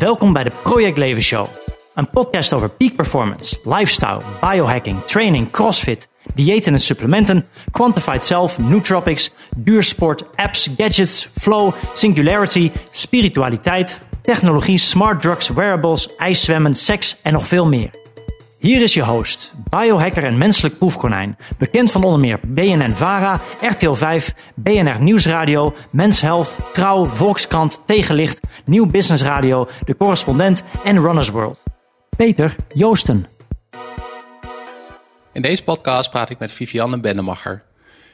Welkom bij de Project Leven Show. Een podcast over peak performance, lifestyle, biohacking, training, crossfit, diëten en supplementen, quantified self, nootropics, duursport, apps, gadgets, flow, singularity, spiritualiteit, technologie, smart drugs, wearables, ijszwemmen, seks en nog veel meer. Hier is je host, biohacker en menselijk proefkonijn. Bekend van onder meer BNN Vara, RTL 5, BNR Nieuwsradio, Mens Health, Trouw, Volkskrant, Tegenlicht, Nieuw Business Radio, De Correspondent en Runners World. Peter Joosten. In deze podcast praat ik met Vivianne Bendemacher.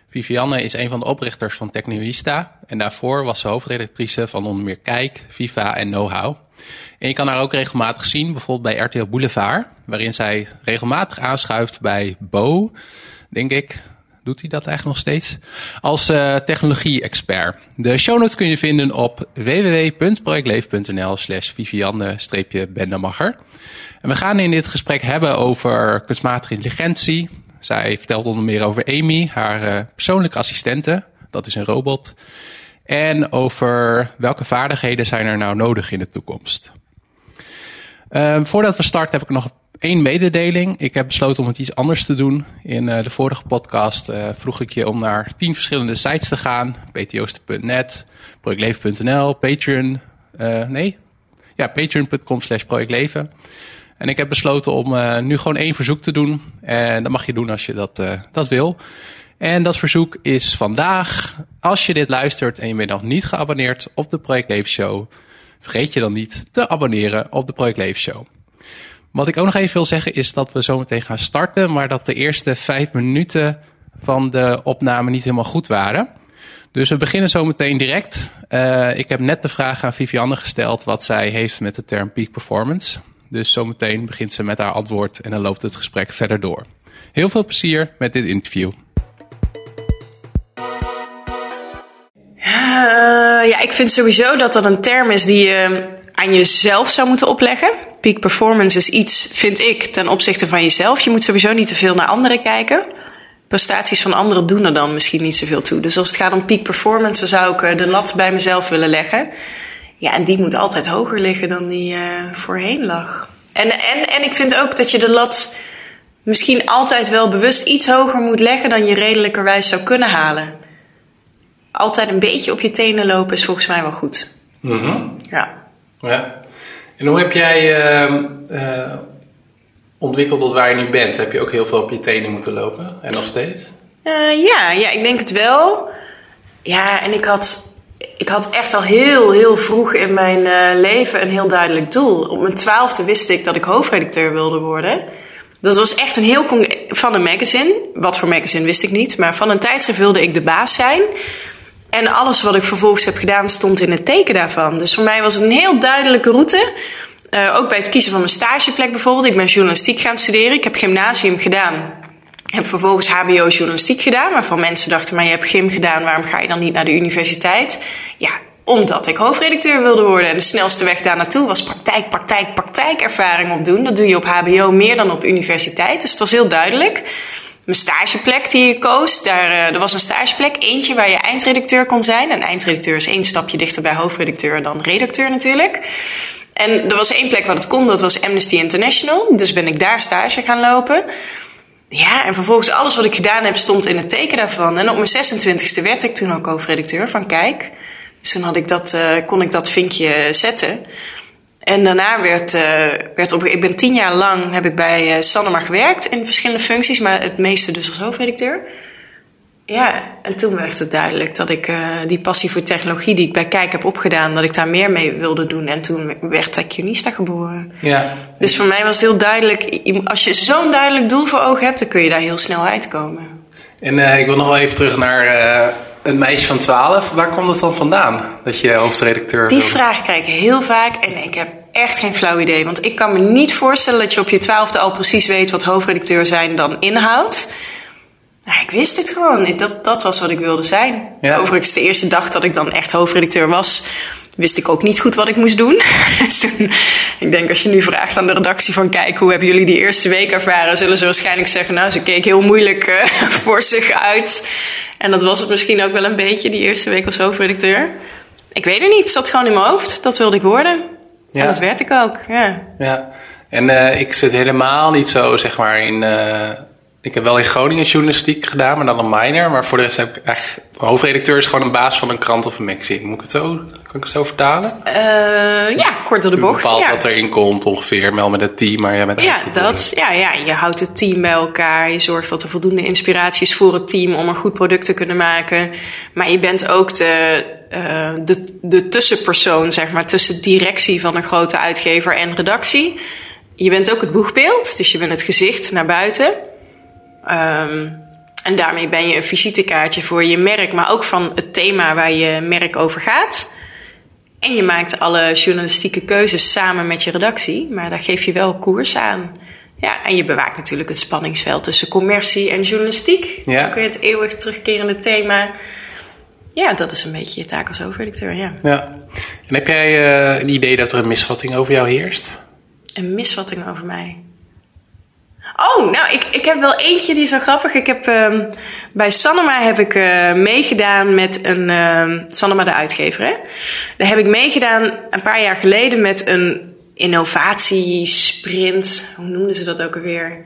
Vivianne is een van de oprichters van Technologista en daarvoor was ze hoofdredactrice van onder meer Kijk, Viva en Know-how. En je kan haar ook regelmatig zien, bijvoorbeeld bij RTL Boulevard, waarin zij regelmatig aanschuift bij Bo, denk ik. Doet hij dat eigenlijk nog steeds? Als uh, technologie-expert. De show notes kun je vinden op www.projectleven.nl slash Vivianne-Bendemacher. En we gaan in dit gesprek hebben over kunstmatige intelligentie. Zij vertelt onder meer over Amy, haar uh, persoonlijke assistente. Dat is een robot. En over welke vaardigheden zijn er nou nodig in de toekomst. Uh, voordat we starten heb ik nog één mededeling. Ik heb besloten om het iets anders te doen. In uh, de vorige podcast uh, vroeg ik je om naar tien verschillende sites te gaan. ptjoosten.net, projectleven.nl, Patreon. Uh, nee? Ja, patreon.com slash projectleven. En ik heb besloten om nu gewoon één verzoek te doen. En dat mag je doen als je dat, dat wil. En dat verzoek is vandaag, als je dit luistert en je bent nog niet geabonneerd op de Project Leven Show, vergeet je dan niet te abonneren op de Project Leven Show. Wat ik ook nog even wil zeggen is dat we zometeen gaan starten, maar dat de eerste vijf minuten van de opname niet helemaal goed waren. Dus we beginnen zometeen direct. Uh, ik heb net de vraag aan Vivianne gesteld wat zij heeft met de term peak performance. Dus zometeen begint ze met haar antwoord en dan loopt het gesprek verder door. Heel veel plezier met dit interview. Ja, ik vind sowieso dat dat een term is die je aan jezelf zou moeten opleggen. Peak performance is iets, vind ik, ten opzichte van jezelf. Je moet sowieso niet te veel naar anderen kijken. Prestaties van anderen doen er dan misschien niet zoveel toe. Dus als het gaat om peak performance, dan zou ik eh, de lat bij mezelf willen leggen. Ja, en die moet altijd hoger liggen dan die uh, voorheen lag. En, en, en ik vind ook dat je de lat misschien altijd wel bewust iets hoger moet leggen dan je redelijkerwijs zou kunnen halen altijd een beetje op je tenen lopen is volgens mij wel goed. Mm -hmm. Ja. ja. En hoe heb jij uh, uh, ontwikkeld tot waar je nu bent? Heb je ook heel veel op je tenen moeten lopen en nog steeds? Uh, ja, ja, ik denk het wel. Ja, en ik had, ik had echt al heel, heel vroeg in mijn uh, leven een heel duidelijk doel. Op mijn twaalfde wist ik dat ik hoofdredacteur wilde worden. Dat was echt een heel van een magazine. Wat voor magazine wist ik niet. Maar van een tijdschrift wilde ik de baas zijn. En alles wat ik vervolgens heb gedaan stond in het teken daarvan. Dus voor mij was het een heel duidelijke route. Uh, ook bij het kiezen van mijn stageplek bijvoorbeeld. Ik ben journalistiek gaan studeren. Ik heb gymnasium gedaan. Heb vervolgens HBO journalistiek gedaan. Waarvan mensen dachten, maar je hebt gym gedaan. Waarom ga je dan niet naar de universiteit? Ja, omdat ik hoofdredacteur wilde worden. En de snelste weg daar naartoe was praktijk, praktijk, praktijkervaring opdoen. Dat doe je op HBO meer dan op universiteit. Dus het was heel duidelijk mijn stageplek die ik koos. Daar, uh, er was een stageplek, eentje waar je eindredacteur kon zijn. En eindredacteur is één stapje dichter bij hoofdredacteur dan redacteur natuurlijk. En er was één plek waar het kon, dat was Amnesty International. Dus ben ik daar stage gaan lopen. Ja, en vervolgens alles wat ik gedaan heb stond in het teken daarvan. En op mijn 26e werd ik toen ook hoofdredacteur van Kijk. Dus toen had ik dat, uh, kon ik dat vinkje zetten. En daarna werd, uh, werd op, ik ben tien jaar lang heb ik bij uh, Sanoma gewerkt in verschillende functies, maar het meeste dus als hoofdredacteur. Ja, en toen werd het duidelijk dat ik uh, die passie voor technologie die ik bij Kijk heb opgedaan, dat ik daar meer mee wilde doen. En toen werd Techionista geboren. Ja. Dus voor mij was het heel duidelijk, als je zo'n duidelijk doel voor ogen hebt, dan kun je daar heel snel uitkomen. En ik wil nog wel even terug naar een meisje van 12, waar komt het dan vandaan dat je hoofdredacteur Die vraag krijg ik heel vaak en ik heb echt geen flauw idee. Want ik kan me niet voorstellen dat je op je twaalfde al precies weet wat hoofdredacteur zijn dan inhoudt. Nou, ik wist het gewoon. Dat, dat was wat ik wilde zijn. Ja. Overigens, de eerste dag dat ik dan echt hoofdredacteur was, wist ik ook niet goed wat ik moest doen. dus toen, ik denk als je nu vraagt aan de redactie van kijk, hoe hebben jullie die eerste week ervaren? Zullen ze waarschijnlijk zeggen, nou, ze keek heel moeilijk uh, voor zich uit. En dat was het misschien ook wel een beetje, die eerste week als hoofdredacteur. Ik weet het niet, het zat gewoon in mijn hoofd. Dat wilde ik worden. Ja. En dat werd ik ook, ja. Ja, en uh, ik zit helemaal niet zo, zeg maar, in... Uh, ik heb wel in Groningen journalistiek gedaan, maar dan een minor. Maar voor de rest heb ik echt... Hoofdredacteur is gewoon een baas van een krant of een magazine. Moet ik het zo, kan ik het zo vertalen? Uh, ja, kort door de bocht. Je bepaalt ja. wat erin komt ongeveer, meld met het team, maar jij bent ja, dat, ja, ja, je houdt het team bij elkaar. Je zorgt dat er voldoende inspiratie is voor het team om een goed product te kunnen maken. Maar je bent ook de, uh, de, de tussenpersoon, zeg maar, tussen directie van een grote uitgever en redactie. Je bent ook het boegbeeld, dus je bent het gezicht naar buiten. Um, en daarmee ben je een visitekaartje voor je merk, maar ook van het thema waar je merk over gaat. En je maakt alle journalistieke keuzes samen met je redactie, maar daar geef je wel koers aan. Ja, en je bewaakt natuurlijk het spanningsveld tussen commercie en journalistiek. Ja. Ook het eeuwig terugkerende thema. Ja, dat is een beetje je taak als hoofdredacteur, ja. ja. En heb jij uh, het idee dat er een misvatting over jou heerst? Een misvatting over mij? Oh, nou, ik, ik heb wel eentje die is zo grappig. Ik heb, uh, bij Sanoma heb ik uh, meegedaan met een... Uh, Sanoma de uitgever, hè? Daar heb ik meegedaan een paar jaar geleden met een innovatiesprint. Hoe noemden ze dat ook alweer?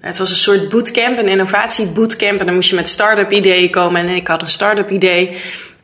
Het was een soort bootcamp, een innovatiebootcamp. En dan moest je met start-up ideeën komen. En ik had een start-up idee.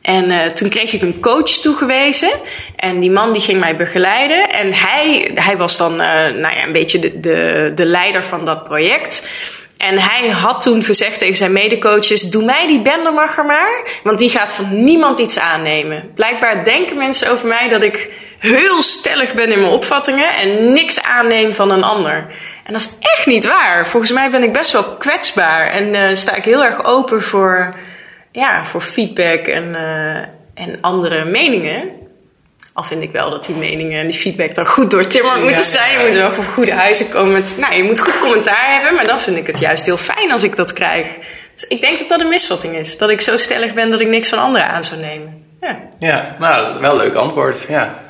En uh, toen kreeg ik een coach toegewezen. En die man die ging mij begeleiden. En hij, hij was dan uh, nou ja, een beetje de, de, de leider van dat project. En hij had toen gezegd tegen zijn medecoaches: Doe mij die bendermacher maar, want die gaat van niemand iets aannemen. Blijkbaar denken mensen over mij dat ik heel stellig ben in mijn opvattingen en niks aanneem van een ander. En dat is echt niet waar. Volgens mij ben ik best wel kwetsbaar en uh, sta ik heel erg open voor ja, voor feedback en, uh, en andere meningen. Al vind ik wel dat die meningen en die feedback dan goed doortimmerd ja, moeten zijn. Je moet wel voor goede huizen komen met... Nou, je moet goed commentaar hebben, maar dan vind ik het juist heel fijn als ik dat krijg. Dus ik denk dat dat een misvatting is. Dat ik zo stellig ben dat ik niks van anderen aan zou nemen. Ja, ja nou, wel een leuk antwoord, ja.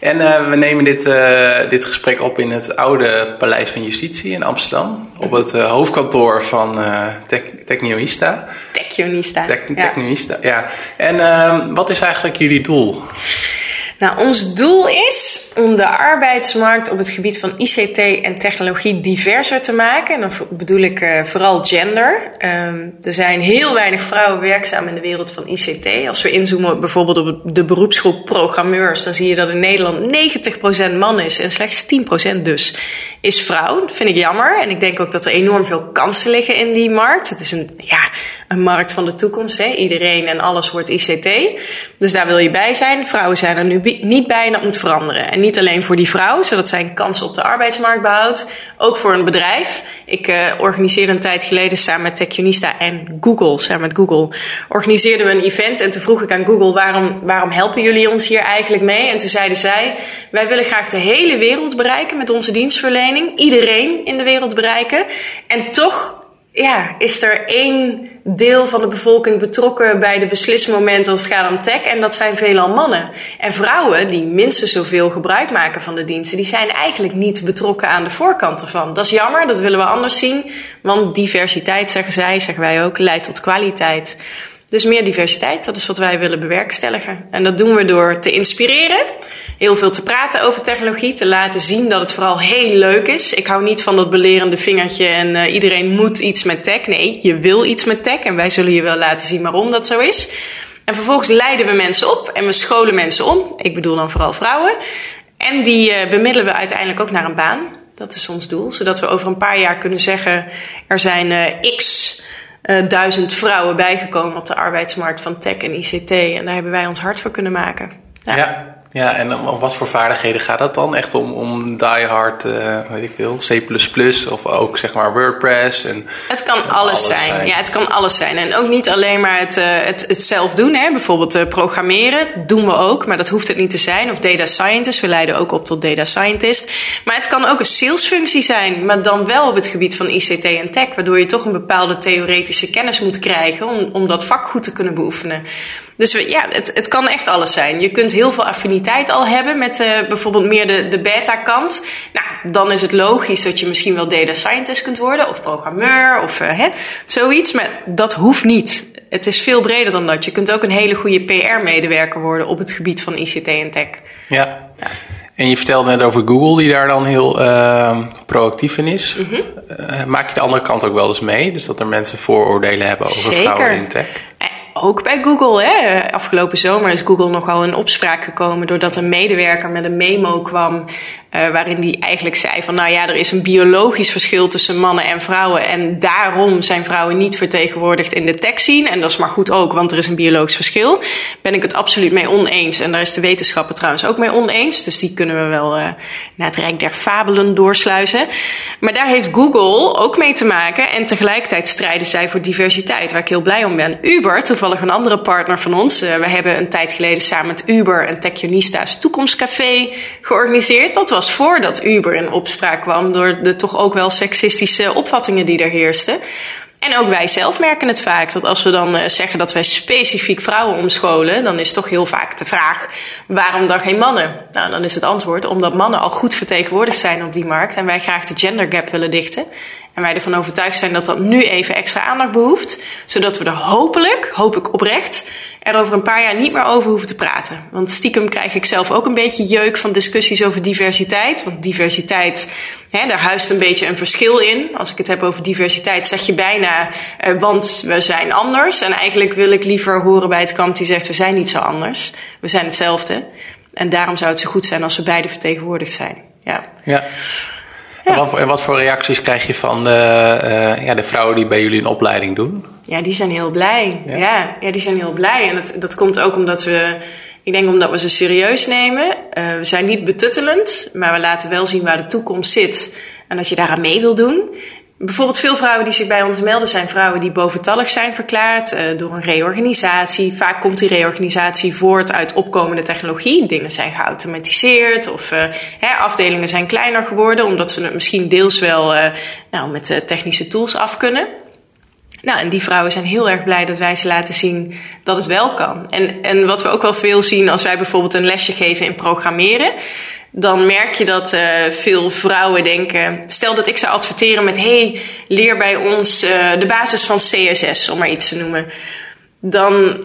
En uh, we nemen dit, uh, dit gesprek op in het oude Paleis van Justitie in Amsterdam. Op het uh, hoofdkantoor van Technionista. Technionista. Tec Technionista, ja. En ehm, wat is eigenlijk jullie doel? Nou, ons doel is om de arbeidsmarkt op het gebied van ICT en technologie diverser te maken. En dan bedoel ik uh, vooral gender. Um, er zijn heel weinig vrouwen werkzaam in de wereld van ICT. Als we inzoomen bijvoorbeeld op de beroepsgroep programmeurs, dan zie je dat in Nederland 90% man is en slechts 10% dus is vrouw. Dat vind ik jammer. En ik denk ook dat er enorm veel kansen liggen in die markt. Het is een, ja, een markt van de toekomst. Hè? Iedereen en alles wordt ICT. Dus daar wil je bij zijn. Vrouwen zijn er nu niet bij dat moet veranderen. En niet alleen voor die vrouw, zodat zij een kans op de arbeidsmarkt behoudt. Ook voor een bedrijf. Ik uh, organiseerde een tijd geleden samen met Techionista en Google, samen met Google, organiseerden we een event. En toen vroeg ik aan Google, waarom, waarom helpen jullie ons hier eigenlijk mee? En toen zeiden zij, wij willen graag de hele wereld bereiken met onze dienstverlening. Iedereen in de wereld bereiken. En toch ja, is er één deel van de bevolking betrokken bij de beslismomenten als het gaat om tech. En dat zijn veelal mannen. En vrouwen, die minstens zoveel gebruik maken van de diensten, die zijn eigenlijk niet betrokken aan de voorkant ervan. Dat is jammer, dat willen we anders zien. Want diversiteit, zeggen zij, zeggen wij ook, leidt tot kwaliteit. Dus meer diversiteit, dat is wat wij willen bewerkstelligen. En dat doen we door te inspireren, heel veel te praten over technologie, te laten zien dat het vooral heel leuk is. Ik hou niet van dat belerende vingertje en uh, iedereen moet iets met tech. Nee, je wil iets met tech en wij zullen je wel laten zien waarom dat zo is. En vervolgens leiden we mensen op en we scholen mensen om. Ik bedoel dan vooral vrouwen. En die uh, bemiddelen we uiteindelijk ook naar een baan. Dat is ons doel, zodat we over een paar jaar kunnen zeggen: er zijn uh, x uh, duizend vrouwen bijgekomen op de arbeidsmarkt van tech en ICT. En daar hebben wij ons hard voor kunnen maken. Ja, ja en om wat voor vaardigheden gaat dat dan? Echt om, om die hard, uh, weet ik veel, C++ of ook zeg maar WordPress? En, het kan alles, alles zijn. zijn. Ja, het kan alles zijn. En ook niet alleen maar het, uh, het, het zelf doen. Hè? Bijvoorbeeld uh, programmeren doen we ook, maar dat hoeft het niet te zijn. Of data scientist, we leiden ook op tot data scientist. Maar het kan ook een salesfunctie zijn, maar dan wel op het gebied van ICT en tech. Waardoor je toch een bepaalde theoretische kennis moet krijgen om, om dat vak goed te kunnen beoefenen. Dus we, ja, het, het kan echt alles zijn. Je kunt heel veel affiniteit al hebben met uh, bijvoorbeeld meer de, de beta-kant. Nou, dan is het logisch dat je misschien wel data scientist kunt worden, of programmeur, of uh, hè, zoiets. Maar dat hoeft niet. het is veel breder dan dat. Je kunt ook een hele goede PR-medewerker worden op het gebied van ICT en tech. Ja. En je vertelde net over Google, die daar dan heel uh, proactief in is. Mhm. Uh, maak je de andere kant ook wel eens mee? Dus dat er mensen vooroordelen hebben over Zeker. vrouwen in tech? Ook bij Google. Hè. Afgelopen zomer is Google nogal in opspraak gekomen doordat een medewerker met een memo kwam. Eh, waarin die eigenlijk zei van nou ja, er is een biologisch verschil tussen mannen en vrouwen. En daarom zijn vrouwen niet vertegenwoordigd in de tech scene. En dat is maar goed ook, want er is een biologisch verschil. Ben ik het absoluut mee oneens. En daar is de wetenschapper trouwens ook mee oneens. Dus die kunnen we wel eh, naar het Rijk der Fabelen doorsluizen. Maar daar heeft Google ook mee te maken. En tegelijkertijd strijden zij voor diversiteit, waar ik heel blij om ben. Uber, toevallig een andere partner van ons. eh, we hebben een tijd geleden samen met Uber een Techunista's toekomstcafé georganiseerd. Dat was voordat Uber in opspraak kwam door de toch ook wel seksistische opvattingen die er heersten. En ook wij zelf merken het vaak. Dat als we dan eh, zeggen dat wij specifiek vrouwen omscholen, dan is toch heel vaak de vraag: waarom dan geen mannen? Nou, dan is het antwoord omdat mannen al goed vertegenwoordigd zijn op die markt en wij graag de gender gap willen dichten. En wij ervan overtuigd zijn dat dat nu even extra aandacht behoeft, zodat we er hopelijk, hoop ik oprecht, er over een paar jaar niet meer over hoeven te praten. Want stiekem krijg ik zelf ook een beetje jeuk van discussies over diversiteit. Want diversiteit, hè, daar huist een beetje een verschil in. Als ik het heb over diversiteit, zeg je bijna, eh, want we zijn anders. En eigenlijk wil ik liever horen bij het kamp die zegt, we zijn niet zo anders. We zijn hetzelfde. En daarom zou het zo goed zijn als we beide vertegenwoordigd zijn. Ja. Ja. En, wat, en wat voor reacties krijg je van de, eh, ja, de vrouwen die bij jullie een opleiding doen? Ja, die zijn heel blij. Ja? Ja, ja, die zijn heel blij. En dat, dat komt ook omdat we, ik denk omdat we ze serieus nemen. Eh, we zijn niet betuttelend, maar we laten wel zien waar de toekomst zit. En dat je daaraan mee wil doen. Bijvoorbeeld veel vrouwen die zich bij ons melden zijn vrouwen die boventallig zijn verklaard eh, door een reorganisatie. Vaak komt die reorganisatie voort uit opkomende technologie. Dingen zijn geautomatiseerd of eh, hè, afdelingen zijn kleiner geworden omdat ze het misschien deels wel eh, nou, met technische tools af kunnen. Nou, en die vrouwen zijn heel erg blij dat wij ze laten zien dat het wel kan. En, en wat we ook wel veel zien als wij bijvoorbeeld een lesje geven in programmeren. Dan merk je dat uh, veel vrouwen denken. Stel dat ik zou adverteren met: hey, leer bij ons uh, de basis van CSS, om maar iets te noemen. Dan,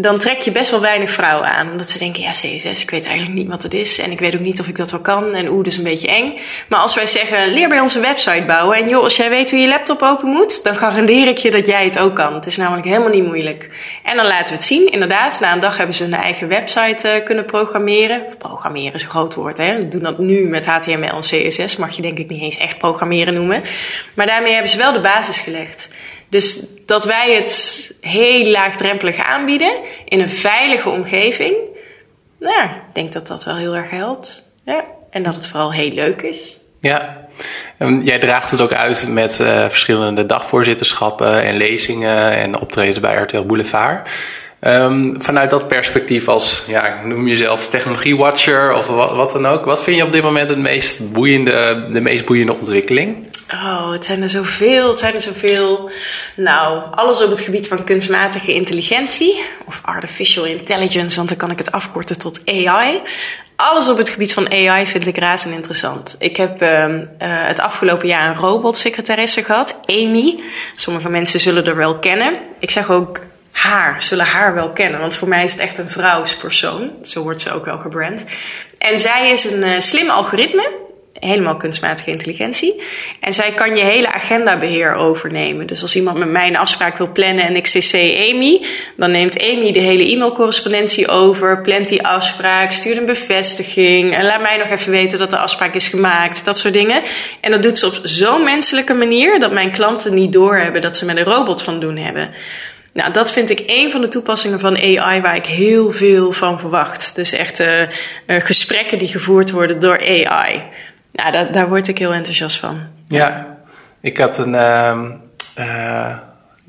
dan trek je best wel weinig vrouwen aan. Omdat ze denken: ja, CSS, ik weet eigenlijk niet wat het is. En ik weet ook niet of ik dat wel kan. En oeh, dat is een beetje eng. Maar als wij zeggen: leer bij ons een website bouwen. En joh, als jij weet hoe je laptop open moet, dan garandeer ik je dat jij het ook kan. Het is namelijk helemaal niet moeilijk. En dan laten we het zien. Inderdaad, na een dag hebben ze een eigen website uh, kunnen programmeren. Programmeren is een groot woord, hè. We doen dat nu met HTML en CSS. Mag je denk ik niet eens echt programmeren noemen. Maar daarmee hebben ze wel de basis gelegd. Dus dat wij het heel laagdrempelig aanbieden in een veilige omgeving. Nou, ik denk dat dat wel heel erg helpt. Ja. En dat het vooral heel leuk is. Ja, jij draagt het ook uit met uh, verschillende dagvoorzitterschappen en lezingen en optredens bij RTL Boulevard. Um, vanuit dat perspectief als, ja, noem jezelf technologiewatcher of wat, dan ook. Wat vind je op dit moment het meest boeiende, de meest boeiende ontwikkeling? Oh, het zijn er zoveel, het zijn er zoveel. Nou, alles op het gebied van kunstmatige intelligentie of artificial intelligence, want dan kan ik het afkorten tot AI. Alles op het gebied van AI vind ik razend interessant. Ik heb uh, uh, het afgelopen jaar een robotsecretaresse gehad, Amy. Sommige mensen zullen er wel kennen. Ik zeg ook haar, zullen haar wel kennen. Want voor mij is het echt een vrouwspersoon. Zo wordt ze ook wel gebrand. En zij is een uh, slim algoritme. Helemaal kunstmatige intelligentie. En zij kan je hele agendabeheer overnemen. Dus als iemand met mij een afspraak wil plannen en ik cc Amy, dan neemt Amy de hele e-mailcorrespondentie over, plant die afspraak, stuurt een bevestiging en laat mij nog even weten dat de afspraak is gemaakt. Dat soort dingen. En dat doet ze op zo'n menselijke manier dat mijn klanten niet doorhebben dat ze met een robot van doen hebben. Nou, dat vind ik een van de toepassingen van AI waar ik heel veel van verwacht. Dus echt uh, uh, gesprekken die gevoerd worden door AI. Nou, daar, word ik heel enthousiast van. Ja, ik had een. Uh, uh,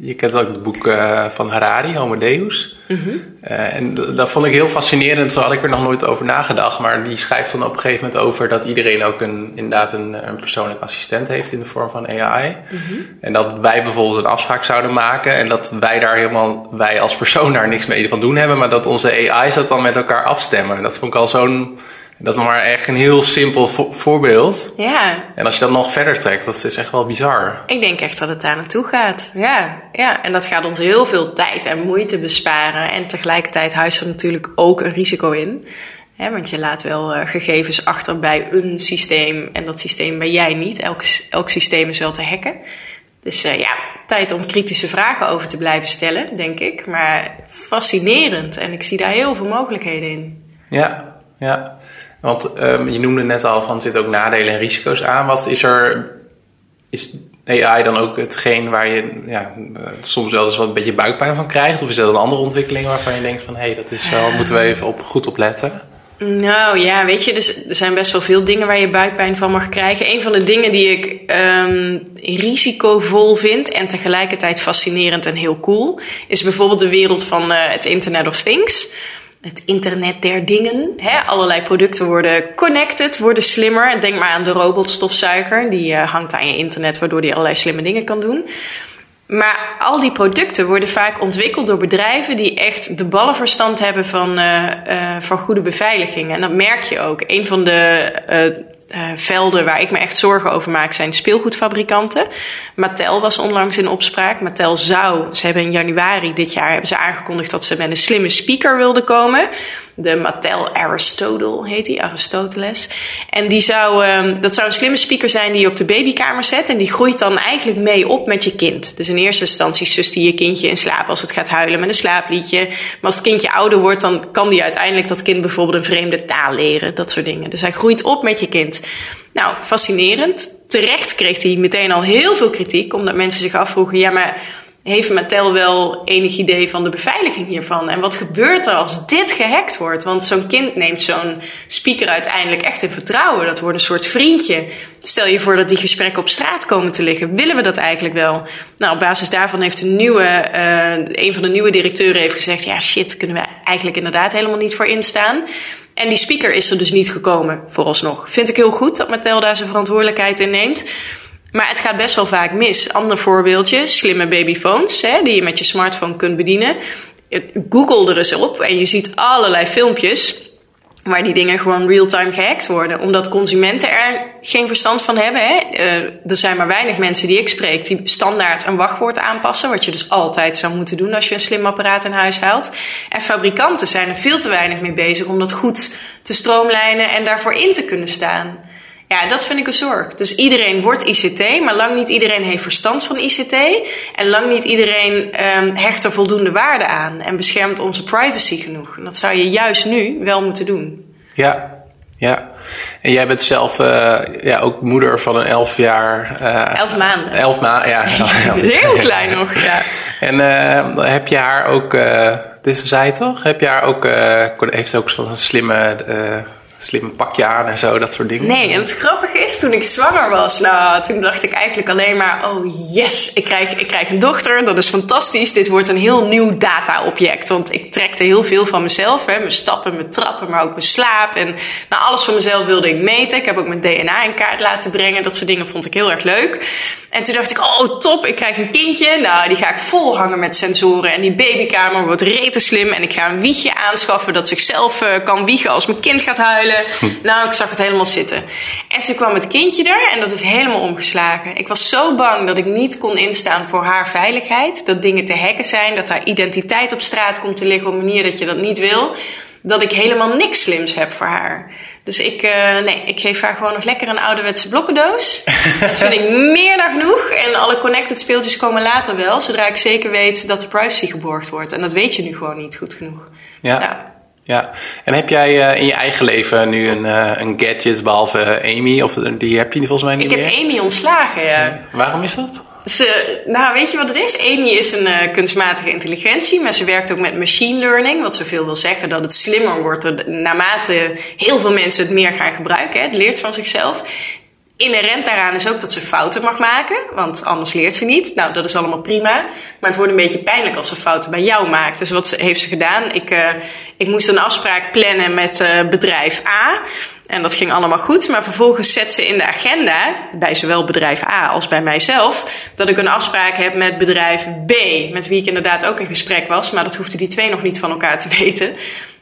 je kent ook het boek uh, van Harari, Homo Deus. Mm -hmm. uh, en dat vond ik heel fascinerend. Zo had ik er nog nooit over nagedacht. Maar die schrijft dan op een gegeven moment over dat iedereen ook een, inderdaad een, een persoonlijk assistent heeft in de vorm van AI. Mm -hmm. En dat wij bijvoorbeeld een afspraak zouden maken. En dat wij daar helemaal, wij als persoon daar niks mee van doen hebben. Maar dat onze AI's dat dan met elkaar afstemmen. En dat vond ik al zo'n Dat is nog maar echt een heel simpel vo- voorbeeld. Ja, En als je dat nog verder trekt, dat is echt wel bizar. ik denk echt dat het daar naartoe gaat. Ja, ja, en dat gaat ons heel veel tijd en moeite besparen. En tegelijkertijd huist er natuurlijk ook een risico in. Hè, want je laat wel eh, gegevens achter bij een systeem en dat systeem ben jij niet. Elk, elk systeem is wel te hacken. Dus eh, ja, tijd om kritische vragen over te blijven stellen, denk ik. Maar fascinerend en ik zie daar heel veel mogelijkheden in. Ja, ja. Want ehm, je noemde net al van zitten ook nadelen en risico's aan. Wat is er. Is AI dan ook hetgeen waar je ja, soms wel eens wat een beetje buikpijn van krijgt? Of is dat een andere ontwikkeling waarvan je denkt van hé, hey, dat is wel, moeten we even op, goed op letten? Nou ja, weet je, dus, er zijn best wel veel dingen waar je buikpijn van mag krijgen. Een van de dingen die ik ehm, risicovol vind en tegelijkertijd fascinerend en heel cool, is bijvoorbeeld de wereld van eh, het Internet of Things. Het internet der dingen. Hè? Allerlei producten worden connected, worden slimmer. Denk maar aan de robotstofzuiger. Die eh, hangt aan je internet, waardoor die allerlei slimme dingen kan doen. Maar al die producten worden vaak ontwikkeld door bedrijven die echt de ballenverstand hebben van, eh, eh, van goede beveiliging. En dat merk je ook. Een van de eh, velden waar ik me echt zorgen over maak zijn speelgoedfabrikanten. Mattel was onlangs in opspraak. Mattel zou, ze hebben in januari dit jaar hebben ze aangekondigd dat ze met een slimme speaker wilden komen. De Mattel Aristotle heet die, Aristoteles. En die zou, ehm, dat zou een slimme speaker zijn die je op de babykamer zet. En die groeit dan eigenlijk mee op met je kind. Dus in eerste instantie sust hij je kindje in slaap als het gaat huilen met een slaapliedje. Maar als het kindje ouder wordt, dan kan die uiteindelijk dat kind bijvoorbeeld een vreemde taal leren. Dat soort dingen. Dus hij groeit op met je kind. Nou, fascinerend. Terecht kreeg hij meteen al heel veel kritiek, omdat mensen zich afvroegen: ja, maar heeft Mattel wel enig idee van de beveiliging hiervan? En wat gebeurt er als dit gehackt wordt? Want zo'n kind neemt zo'n speaker uiteindelijk echt in vertrouwen. Dat wordt een soort vriendje. Stel je voor dat die gesprekken op straat komen te liggen. Willen we dat eigenlijk wel? Nou, op basis daarvan heeft een nieuwe, uh, een van de nieuwe directeuren heeft gezegd: ja, shit, kunnen we eigenlijk inderdaad helemaal niet voor instaan. En die speaker is er dus niet gekomen, vooralsnog. Vind ik heel goed dat Mattel daar zijn verantwoordelijkheid in neemt. Maar het gaat best wel vaak mis. Ander voorbeeldje, slimme babyphones, hè, die je met je smartphone kunt bedienen. Google er eens op en je ziet allerlei filmpjes waar die dingen gewoon real-time gehackt worden. Omdat consumenten er geen verstand van hebben. Hè. Uh, er zijn maar weinig mensen die ik spreek die standaard een wachtwoord aanpassen. Wat je dus altijd zou moeten doen als je een slim apparaat in huis haalt. En fabrikanten zijn er veel te weinig mee bezig om dat goed te stroomlijnen en daarvoor in te kunnen staan. Ja, dat vind ik een zorg. Dus iedereen wordt ICT, maar lang niet iedereen heeft verstand van ICT. En lang niet iedereen um, hecht er voldoende waarde aan en beschermt onze privacy genoeg. En dat zou je juist nu wel moeten doen. Ja, ja. En jij bent zelf uh, ja, ook moeder van een elf jaar... Uh, elf maanden. Elf maanden, ja. Heel klein nog, ja. En uh, heb je haar ook... het is een zij toch? Heb je haar ook... heeft ze ook zo'n slimme slim pakje aan en zo, dat soort dingen. Nee, en het grappige is, toen ik zwanger was, nou, toen dacht ik eigenlijk alleen maar, oh yes, ik krijg, ik krijg een dochter, dat is fantastisch. Dit wordt een heel nieuw data-object, want ik trekte heel veel van mezelf, hè, mijn stappen, mijn trappen, maar ook mijn slaap. En nou, alles van mezelf wilde ik meten. Ik heb ook mijn DNA in kaart laten brengen, dat soort dingen vond ik heel erg leuk. En toen dacht ik, oh top, ik krijg een kindje, nou, die ga ik vol hangen met sensoren. En die babykamer wordt rete slim en ik ga een wiegje aanschaffen dat zichzelf uh, kan wiegen als mijn kind gaat huilen. Nou, ik zag het helemaal zitten. En toen kwam het kindje er en dat is helemaal omgeslagen. Ik was zo bang dat ik niet kon instaan voor haar veiligheid. Dat dingen te hacken zijn, dat haar identiteit op straat komt te liggen op een manier dat je dat niet wil. Dat ik helemaal niks slims heb voor haar. Dus ik, uh, nee, ik geef haar gewoon nog lekker een ouderwetse blokkendoos. dat vind ik meer dan genoeg. En alle connected speeltjes komen later wel. Zodra ik zeker weet dat de privacy geborgd wordt. En dat weet je nu gewoon niet goed genoeg. Ja. ja. Ja, en heb jij uh, in je eigen leven nu een, uh, een gadget behalve Amy? Of die heb je volgens mij niet ik meer? Ik heb Amy ontslagen, ja. ja. Waarom is dat? Ze, nou, weet je wat het is? Amy is een uh, kunstmatige intelligentie, maar ze werkt ook met machine learning. Wat zoveel wil zeggen dat het slimmer wordt naarmate heel veel mensen het meer gaan gebruiken. Hè. Het leert van zichzelf. Inherent daaraan is ook dat ze fouten mag maken, want anders leert ze niet. Nou, dat is allemaal prima. Maar het wordt een beetje pijnlijk als ze fouten bij jou maakt. Dus wat heeft ze gedaan? Ik, uh, ik moest een afspraak plannen met uh, bedrijf A. En dat ging allemaal goed. Maar vervolgens zet ze in de agenda, bij zowel bedrijf A als bij mijzelf, dat ik een afspraak heb met bedrijf B. Met wie ik inderdaad ook in gesprek was. Maar dat hoefden die twee nog niet van elkaar te weten.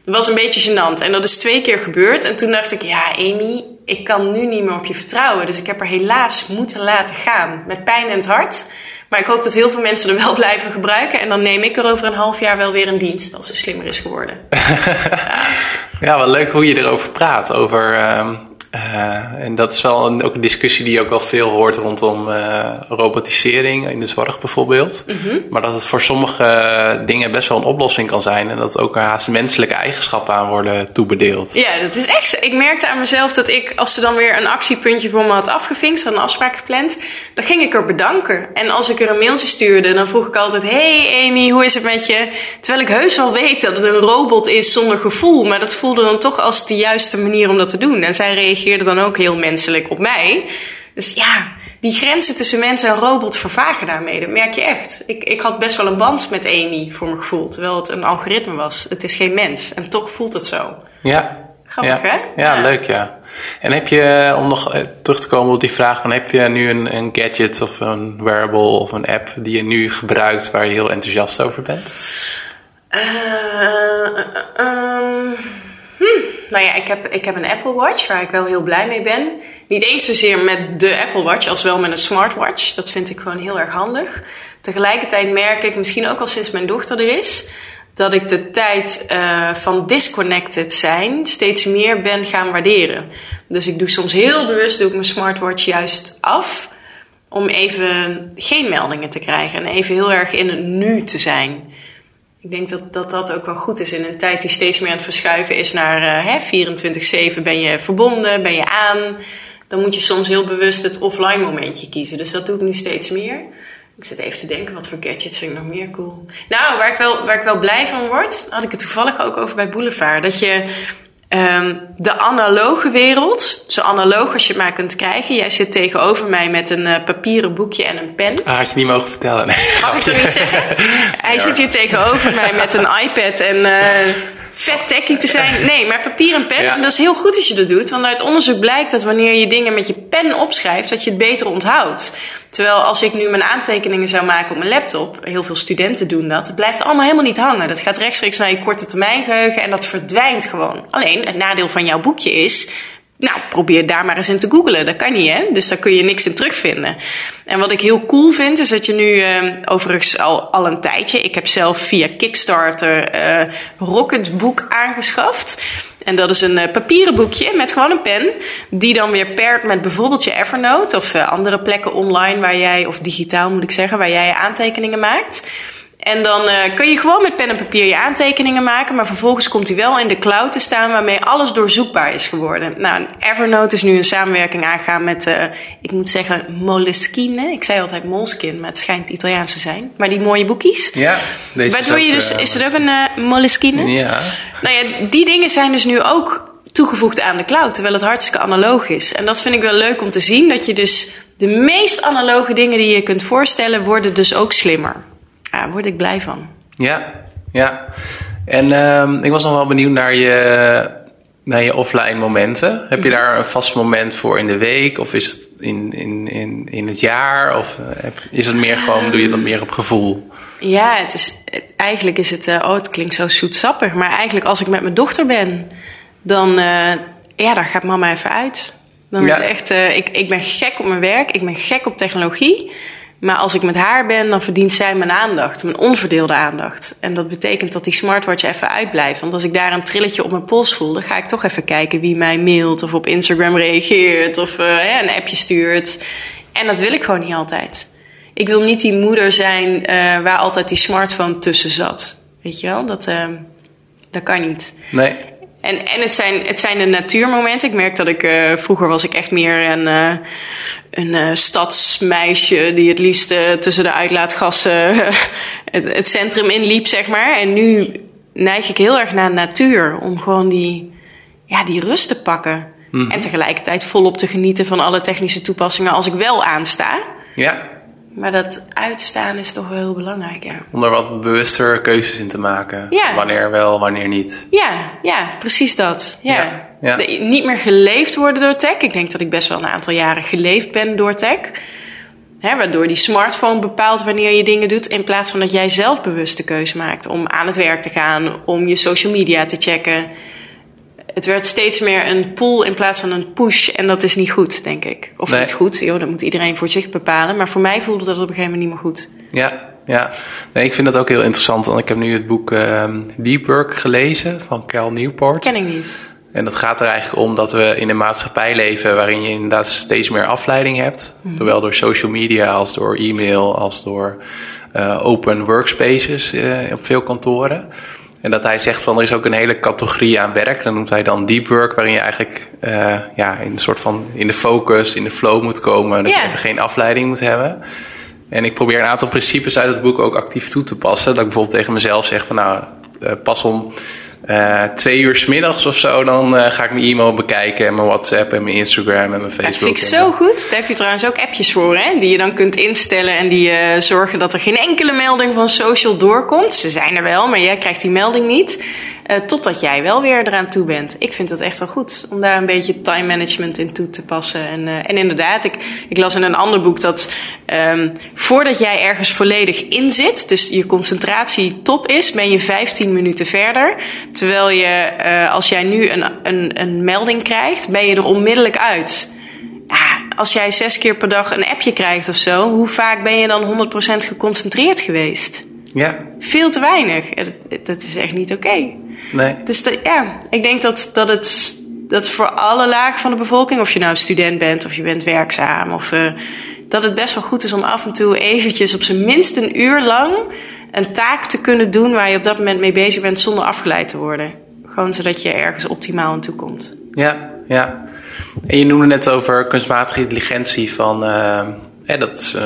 Dat was een beetje gênant. En dat is twee keer gebeurd. En toen dacht ik, ja, Amy, ik kan nu niet meer op je vertrouwen. Dus ik heb er helaas moeten laten gaan. Met pijn in het hart. Maar ik hoop dat heel veel mensen er wel blijven gebruiken. En dan neem ik er over een half jaar wel weer een dienst als ze slimmer is geworden. ja, wel leuk hoe je erover praat. Over ehm, uh, en dat is wel een, ook een discussie die je ook wel veel hoort rondom uh, robotisering in de zorg bijvoorbeeld. Mm -hmm. Maar dat het voor sommige dingen best wel een oplossing kan zijn. En dat ook haast menselijke eigenschappen aan worden toebedeeld. Ja, dat is echt zo. Ik merkte aan mezelf dat ik, als ze dan weer een actiepuntje voor me had afgevinkt, had een afspraak gepland, dan ging ik er bedanken. En als ik er een mailtje stuurde, dan vroeg ik altijd: Hey Amy, hoe is het met je? Terwijl ik heus wel weet dat het een robot is zonder gevoel. Maar dat voelde dan toch als de juiste manier om dat te doen. En zij reageerde dan ook heel menselijk op mij. Dus ja, die grenzen tussen mens en robot vervagen daarmee. Dat merk je echt. Ik, ik had best wel een band met Amy voor mijn gevoel. Terwijl het een algoritme was. Het is geen mens. En toch voelt het zo. Ja. Grappig, ja. hè? Ja, ja, leuk, ja. En heb je, om nog eh, terug te komen op die vraag van... heb je nu een, een gadget of een wearable of een app die je nu gebruikt... waar je heel enthousiast over bent? Uh, uh, uh, hm. Nou ja, ik heb, ik heb een Apple Watch waar ik wel heel blij mee ben. Niet eens zozeer met de Apple Watch als wel met een smartwatch. Dat vind ik gewoon heel erg handig. Tegelijkertijd merk ik, misschien ook al sinds mijn dochter er is, dat ik de tijd uh, van disconnected zijn steeds meer ben gaan waarderen. Dus ik doe soms heel bewust doe ik mijn smartwatch juist af om even geen meldingen te krijgen en even heel erg in het nu te zijn. Ik denk dat, dat dat ook wel goed is in een tijd die steeds meer aan het verschuiven is naar uh, 24-7 ben je verbonden, ben je aan. Dan moet je soms heel bewust het offline momentje kiezen. Dus dat doe ik nu steeds meer. Ik zit even te denken, wat voor gadgets vind ik nog meer cool? Nou, waar ik wel, waar ik wel blij van word, had ik het toevallig ook over bij Boulevard. Dat je um, de analoge wereld, zo analoog als je het maar kunt krijgen. Jij zit tegenover mij met een uh, papieren boekje en een pen. Ah, had je niet mogen vertellen. Nee, Mag ik toch niet zeggen? Hij ja. zit hier tegenover mij met een iPad en uh, vet techie te zijn. Nee, maar papier en pen. Ja. En dat is heel goed als je dat doet. Want uit onderzoek blijkt dat wanneer je dingen met je pen opschrijft, dat je het beter onthoudt. Terwijl als ik nu mijn aantekeningen zou maken op mijn laptop, heel veel studenten doen dat, het blijft allemaal helemaal niet hangen. Dat gaat rechtstreeks naar je korte termijn geheugen en dat verdwijnt gewoon. Alleen, het nadeel van jouw boekje is, nou, probeer daar maar eens in te googlen. Dat kan niet, hè? Dus daar kun je niks in terugvinden. En wat ik heel cool vind, is dat je nu, uh, overigens al, al een tijdje, ik heb zelf via Kickstarter uh, Rocket Boek aangeschaft. En dat is een uh, papieren boekje met gewoon een pen, die dan weer pairt met bijvoorbeeld je Evernote of uh, andere plekken online waar jij, of digitaal moet ik zeggen, waar jij je aantekeningen maakt. En dan uh, kun je gewoon met pen en papier je aantekeningen maken, maar vervolgens komt hij wel in de cloud te staan waarmee alles doorzoekbaar is geworden. Nou, Evernote is nu een samenwerking aangegaan met, uh, ik moet zeggen, Moleskine. Ik zei altijd Moleskine, maar het schijnt Italiaans te zijn. Maar die mooie boekjes. Ja, deze Waardoor je dus, uh, is er ook een Moleskine? Ja. Nou ja, die dingen zijn dus nu ook toegevoegd aan de cloud, terwijl het hartstikke analoog is. En dat vind ik wel leuk om te zien, dat je dus de meest analoge dingen die je kunt voorstellen, worden dus ook slimmer. Daar word ik blij van. Ja, ja. En uh, ik was nog wel benieuwd naar je, naar je offline momenten. Heb je daar een vast moment voor in de week? Of is het in, in, in, in het jaar? Of heb, is het meer gewoon, doe je dat meer op gevoel? Ja, het is, eigenlijk is het, uh, oh het klinkt zo zoetsappig. Maar eigenlijk als ik met mijn dochter ben, dan, uh, ja, dan gaat mama even uit. Dan ja. is echt, uh, ik, ik ben gek op mijn werk, ik ben gek op technologie. Maar als ik met haar ben, dan verdient zij mijn aandacht, mijn onverdeelde aandacht. En dat betekent dat die smartwatch even uitblijft. Want als ik daar een trilletje op mijn pols voel, dan ga ik toch even kijken wie mij mailt of op Instagram reageert of uh, een appje stuurt. En dat wil ik gewoon niet altijd. Ik wil niet die moeder zijn uh, waar altijd die smartphone tussen zat. Weet je wel, dat, uh, dat kan niet. Nee. En, en het, zijn, het zijn de natuurmomenten. Ik merk dat ik uh, vroeger was ik echt meer een, uh, een uh, stadsmeisje die het liefst tussen de uitlaatgassen het, het, centrum inliep, zeg maar. En nu neig ik heel erg naar natuur om gewoon die, ja, die rust te pakken. Mm-hmm. En tegelijkertijd volop te genieten van alle technische toepassingen als ik wel aansta. Ja. Maar dat uitstaan is toch wel heel belangrijk, ja. Om er wat bewuster keuzes in te maken. Ja. Wanneer wel, wanneer niet. Ja, ja precies dat. Ja. Ja, ja. De- niet meer geleefd worden door tech. Ik denk dat ik best wel een aantal jaren geleefd ben door tech. Hè, waardoor die smartphone bepaalt wanneer je dingen doet, in plaats van dat jij zelf bewust de keuze maakt om aan het werk te gaan, om je social media te checken. Het werd steeds meer een pull in plaats van een push. En dat is niet goed, denk ik. Of Nee. niet goed, joh, dat moet iedereen voor zich bepalen. Maar voor mij voelde dat op een gegeven moment niet meer goed. Ja, ja. Nee, ik vind dat ook heel interessant. Want ik heb nu het boek ehm Deep Work gelezen van Cal Newport. Ken ik niet. En dat gaat er eigenlijk om dat we in een maatschappij leven waarin je inderdaad steeds meer afleiding hebt. Zowel door social media als door e-mail als door eh, open workspaces eh, op veel kantoren. En dat hij zegt van er is ook een hele categorie aan werk. Dat noemt hij dan deep work, waarin je eigenlijk eh, ja, in een soort van in de focus, in de flow moet komen. Dat je even geen afleiding moet hebben. En ik probeer een aantal principes uit het boek ook actief toe te passen. Dat ik bijvoorbeeld tegen mezelf zeg van nou, eh, pas om eh, twee uur 's middags of zo, dan eh, ga ik mijn e-mail bekijken en mijn WhatsApp en mijn Instagram en mijn Dat Facebook. vind ik zo goed. Daar heb je trouwens ook appjes voor, hè? Die je dan kunt instellen en die eh, zorgen dat er geen enkele melding van social doorkomt. Ze zijn er wel, maar jij krijgt die melding niet. Eh, totdat jij wel weer eraan toe bent. Ik vind dat echt wel goed om daar een beetje time management in toe te passen. En, eh, en inderdaad, ik, ik las in een ander boek dat ehm, voordat jij ergens volledig in zit, dus je concentratie top is, ben je 15 minuten verder. Terwijl je, eh, als jij nu een, een, een melding krijgt, ben je er onmiddellijk uit. Als jij zes keer per dag een appje krijgt of zo, hoe vaak ben je dan 100% geconcentreerd geweest? Ja, Veel te weinig. Dat, dat is echt niet oké. nee. Dus dat, ja, ik denk dat, dat het dat voor alle lagen van de bevolking, of je nou student bent of je bent werkzaam, of, eh, dat het best wel goed is om af en toe eventjes op zijn minst een uur lang een taak te kunnen doen waar je op dat moment mee bezig bent zonder afgeleid te worden. Gewoon zodat je ergens optimaal aan toe komt. Ja, ja. En je noemde net over kunstmatige intelligentie van... hè, dat is eh,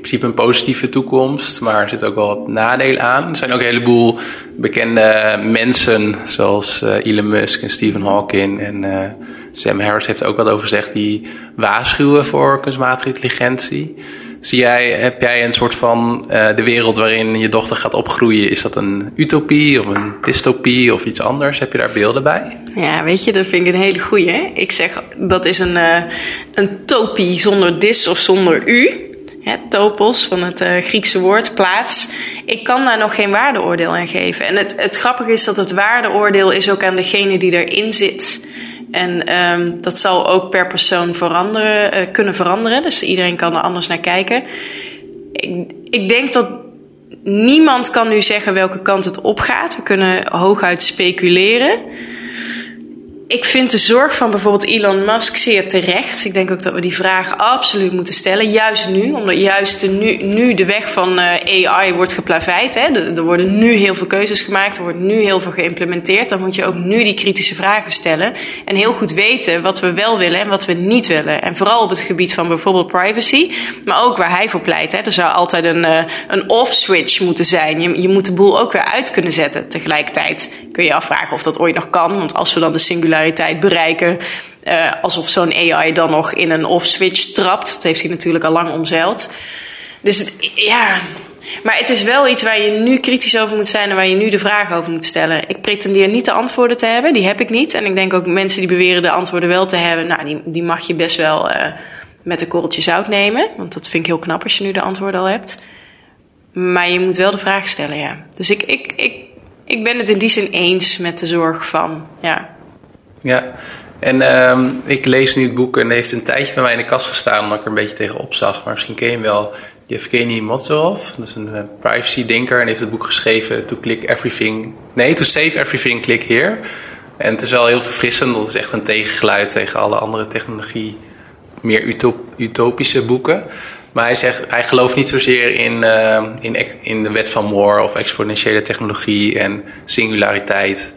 principe een positieve toekomst, maar er zit ook wel wat nadelen aan. Er zijn ook een heleboel bekende mensen, zoals eh, Elon Musk en Stephen Hawking en eh, Sam Harris heeft er ook wat over gezegd, die waarschuwen voor kunstmatige intelligentie. Zie jij, heb jij een soort van eh, de wereld waarin je dochter gaat opgroeien, is dat een utopie of een dystopie of iets anders? Heb je daar beelden bij? Ja, weet je, dat vind ik een hele goeie. Ik zeg, dat is een, een topie zonder dis of zonder u. Topos van het eh, Griekse woord, plaats. Ik kan daar nog geen waardeoordeel aan geven. En het, het grappige is dat het waardeoordeel is ook aan degene die erin zit. En ehm, dat zal ook per persoon veranderen, eh, kunnen veranderen. Dus iedereen kan er anders naar kijken. Ik, ik denk dat niemand kan nu zeggen welke kant het opgaat. We kunnen hooguit speculeren. Ik vind de zorg van bijvoorbeeld Elon Musk zeer terecht. Ik denk ook dat we die vraag absoluut moeten stellen. Juist nu, omdat juist nu, nu de weg van eh, AI wordt geplaveid. Hè. Er, worden nu heel veel keuzes gemaakt, er wordt nu heel veel geïmplementeerd. Dan moet je ook nu die kritische vragen stellen. En heel goed weten wat we wel willen en wat we niet willen. En vooral op het gebied van bijvoorbeeld privacy. Maar ook waar hij voor pleit. Hè. Er zou altijd een, eh, een off-switch moeten zijn. Je, je moet de boel ook weer uit kunnen zetten. Tegelijkertijd kun je afvragen of dat ooit nog kan. Want als we dan de bereiken, eh, alsof zo'n AI dan nog in een off-switch trapt. Dat heeft hij natuurlijk al lang omzeild. Dus het, ja. Maar het is wel iets waar je nu kritisch over moet zijn en waar je nu de vragen over moet stellen. Ik pretendeer niet de antwoorden te hebben, die heb ik niet. En ik denk ook mensen die beweren de antwoorden wel te hebben, nou, die, die mag je best wel eh, met een korreltje zout nemen. Want dat vind ik heel knap als je nu de antwoorden al hebt. Maar je moet wel de vraag stellen, ja. Dus ik, ik, ik, ik ben het in die zin eens met de zorg van, ja. Ja, en ehm, ik lees nu het boek en heeft een tijdje bij mij in de kast gestaan omdat ik er een beetje tegenop zag. Maar misschien ken je hem wel, Yevgeny Mozarov. Dat is een eh, privacy-denker en heeft het boek geschreven To Click Everything... Nee, To Save Everything, Click Here. En het is wel heel verfrissend, dat is echt een tegengeluid tegen alle andere technologie, meer utop- utopische boeken. Maar hij, zegt, hij gelooft niet zozeer in, eh, in, ex- in de wet van Moore of exponentiële technologie en singulariteit.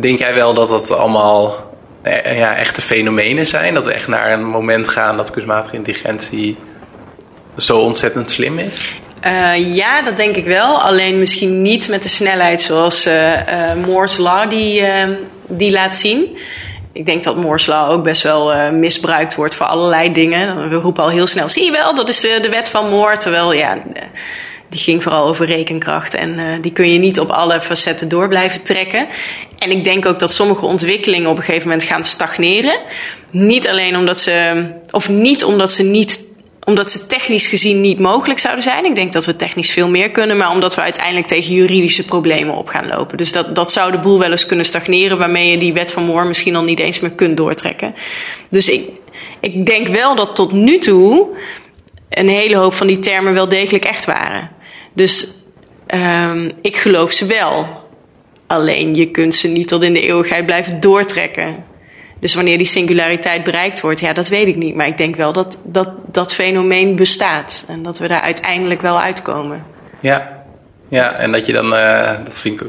Denk jij wel dat dat allemaal eh, ja, echte fenomenen zijn? Dat we echt naar een moment gaan dat kunstmatige intelligentie zo ontzettend slim is? Eh, ja, dat denk ik wel. Alleen misschien niet met de snelheid zoals eh Moore's Law die, die laat zien. Ik denk dat Moore's Law ook best wel misbruikt wordt voor allerlei dingen. We roepen al heel snel, zie je wel, dat is de, de wet van Moore. Terwijl, ja, die ging vooral over rekenkracht. En eh, die kun je niet op alle facetten door blijven trekken. En ik denk ook dat sommige ontwikkelingen op een gegeven moment gaan stagneren. Niet alleen omdat ze, of niet omdat ze niet omdat ze technisch gezien niet mogelijk zouden zijn. Ik denk dat we technisch veel meer kunnen, maar omdat we uiteindelijk tegen juridische problemen op gaan lopen. Dus dat, dat zou de boel wel eens kunnen stagneren, waarmee je die wet van Moore misschien al niet eens meer kunt doortrekken. Dus ik, ik denk wel dat tot nu toe een hele hoop van die termen wel degelijk echt waren. Dus um, ik geloof ze wel. Alleen je kunt ze niet tot in de eeuwigheid blijven doortrekken. Dus wanneer die singulariteit bereikt wordt, ja, dat weet ik niet. Maar ik denk wel dat dat, dat fenomeen bestaat. En dat we daar uiteindelijk wel uitkomen. Ja, ja en dat je dan, uh, dat vind ik.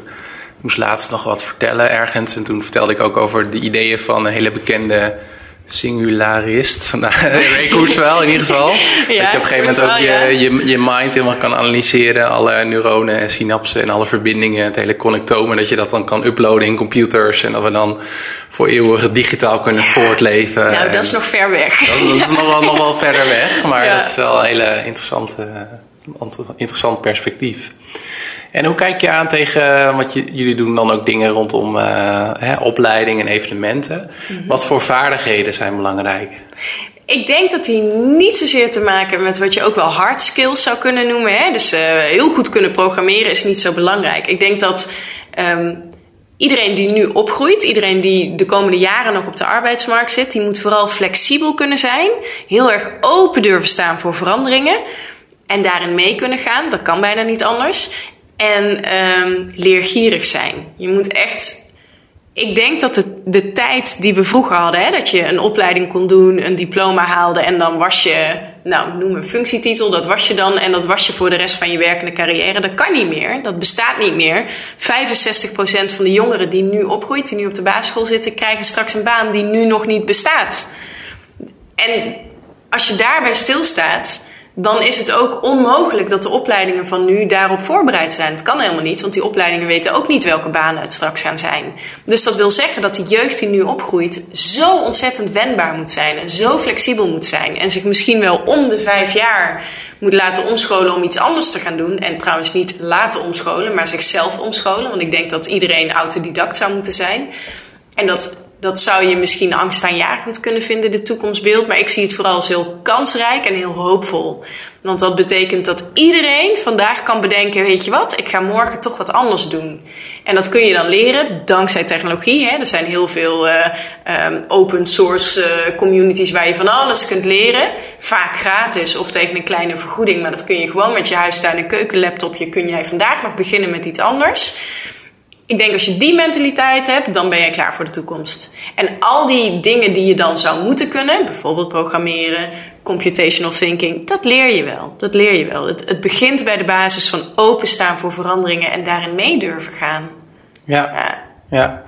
Ik moest laatst nog wat vertellen ergens. En toen vertelde ik ook over de ideeën van een hele bekende singularist. Nou, ik hoort wel in ieder geval. dat je op een gegeven moment ook je, je, je mind helemaal kan analyseren. Alle neuronen en synapsen en alle verbindingen. Het hele connectome. Dat je dat dan kan uploaden in computers. En dat we dan voor eeuwig digitaal kunnen voortleven. Nou, dat is nog ver weg. Dat, dat is nog wel, nog wel verder weg. Maar dat is wel een hele interessante, interessant perspectief. En hoe kijk je aan tegen, want jullie doen dan ook dingen rondom uh, hè, opleiding en evenementen. Mhm. Wat voor vaardigheden zijn belangrijk? Ik denk dat die niet zozeer te maken met wat je ook wel hard skills zou kunnen noemen. Hè? Dus uh, heel goed kunnen programmeren is niet zo belangrijk. Ik denk dat um, iedereen die nu opgroeit, iedereen die de komende jaren nog op de arbeidsmarkt zit, die moet vooral flexibel kunnen zijn. Heel erg open durven staan voor veranderingen. En daarin mee kunnen gaan. Dat kan bijna niet anders. En um, leergierig zijn. Je moet echt. Ik denk dat de, de tijd die we vroeger hadden, hè, dat je een opleiding kon doen, een diploma haalde en dan was je, nou noem een functietitel, dat was je dan en dat was je voor de rest van je werkende carrière. Dat kan niet meer, dat bestaat niet meer. 65% van de jongeren die nu opgroeit, die nu op de basisschool zitten, krijgen straks een baan die nu nog niet bestaat. En als je daarbij stilstaat, dan is het ook onmogelijk dat de opleidingen van nu daarop voorbereid zijn. Het kan helemaal niet, want die opleidingen weten ook niet welke banen het straks gaan zijn. Dus dat wil zeggen dat de jeugd die nu opgroeit zo ontzettend wendbaar moet zijn en zo flexibel moet zijn en zich misschien wel om de vijf jaar moet laten omscholen om iets anders te gaan doen. En trouwens niet laten omscholen, maar zichzelf omscholen, want ik denk dat iedereen autodidact zou moeten zijn. En dat dat zou je misschien angstaanjagend kunnen vinden, de toekomstbeeld. Maar ik zie het vooral als heel kansrijk en heel hoopvol. Want dat betekent dat iedereen vandaag kan bedenken: weet je wat, ik ga morgen toch wat anders doen. En dat kun je dan leren dankzij technologie. Hè. Er zijn heel veel uh, um, open source uh, communities waar je van alles kunt leren. Vaak gratis of tegen een kleine vergoeding. Maar dat kun je gewoon met je huistuin- en keukenlaptopje. Kun jij vandaag nog beginnen met iets anders ik denk als je die mentaliteit hebt, dan ben je klaar voor de toekomst. En al die dingen die je dan zou moeten kunnen, bijvoorbeeld programmeren, computational thinking, dat leer je wel. Dat leer je wel. Het, het begint bij de basis van openstaan voor veranderingen en daarin mee durven gaan. Ja, ja. ja.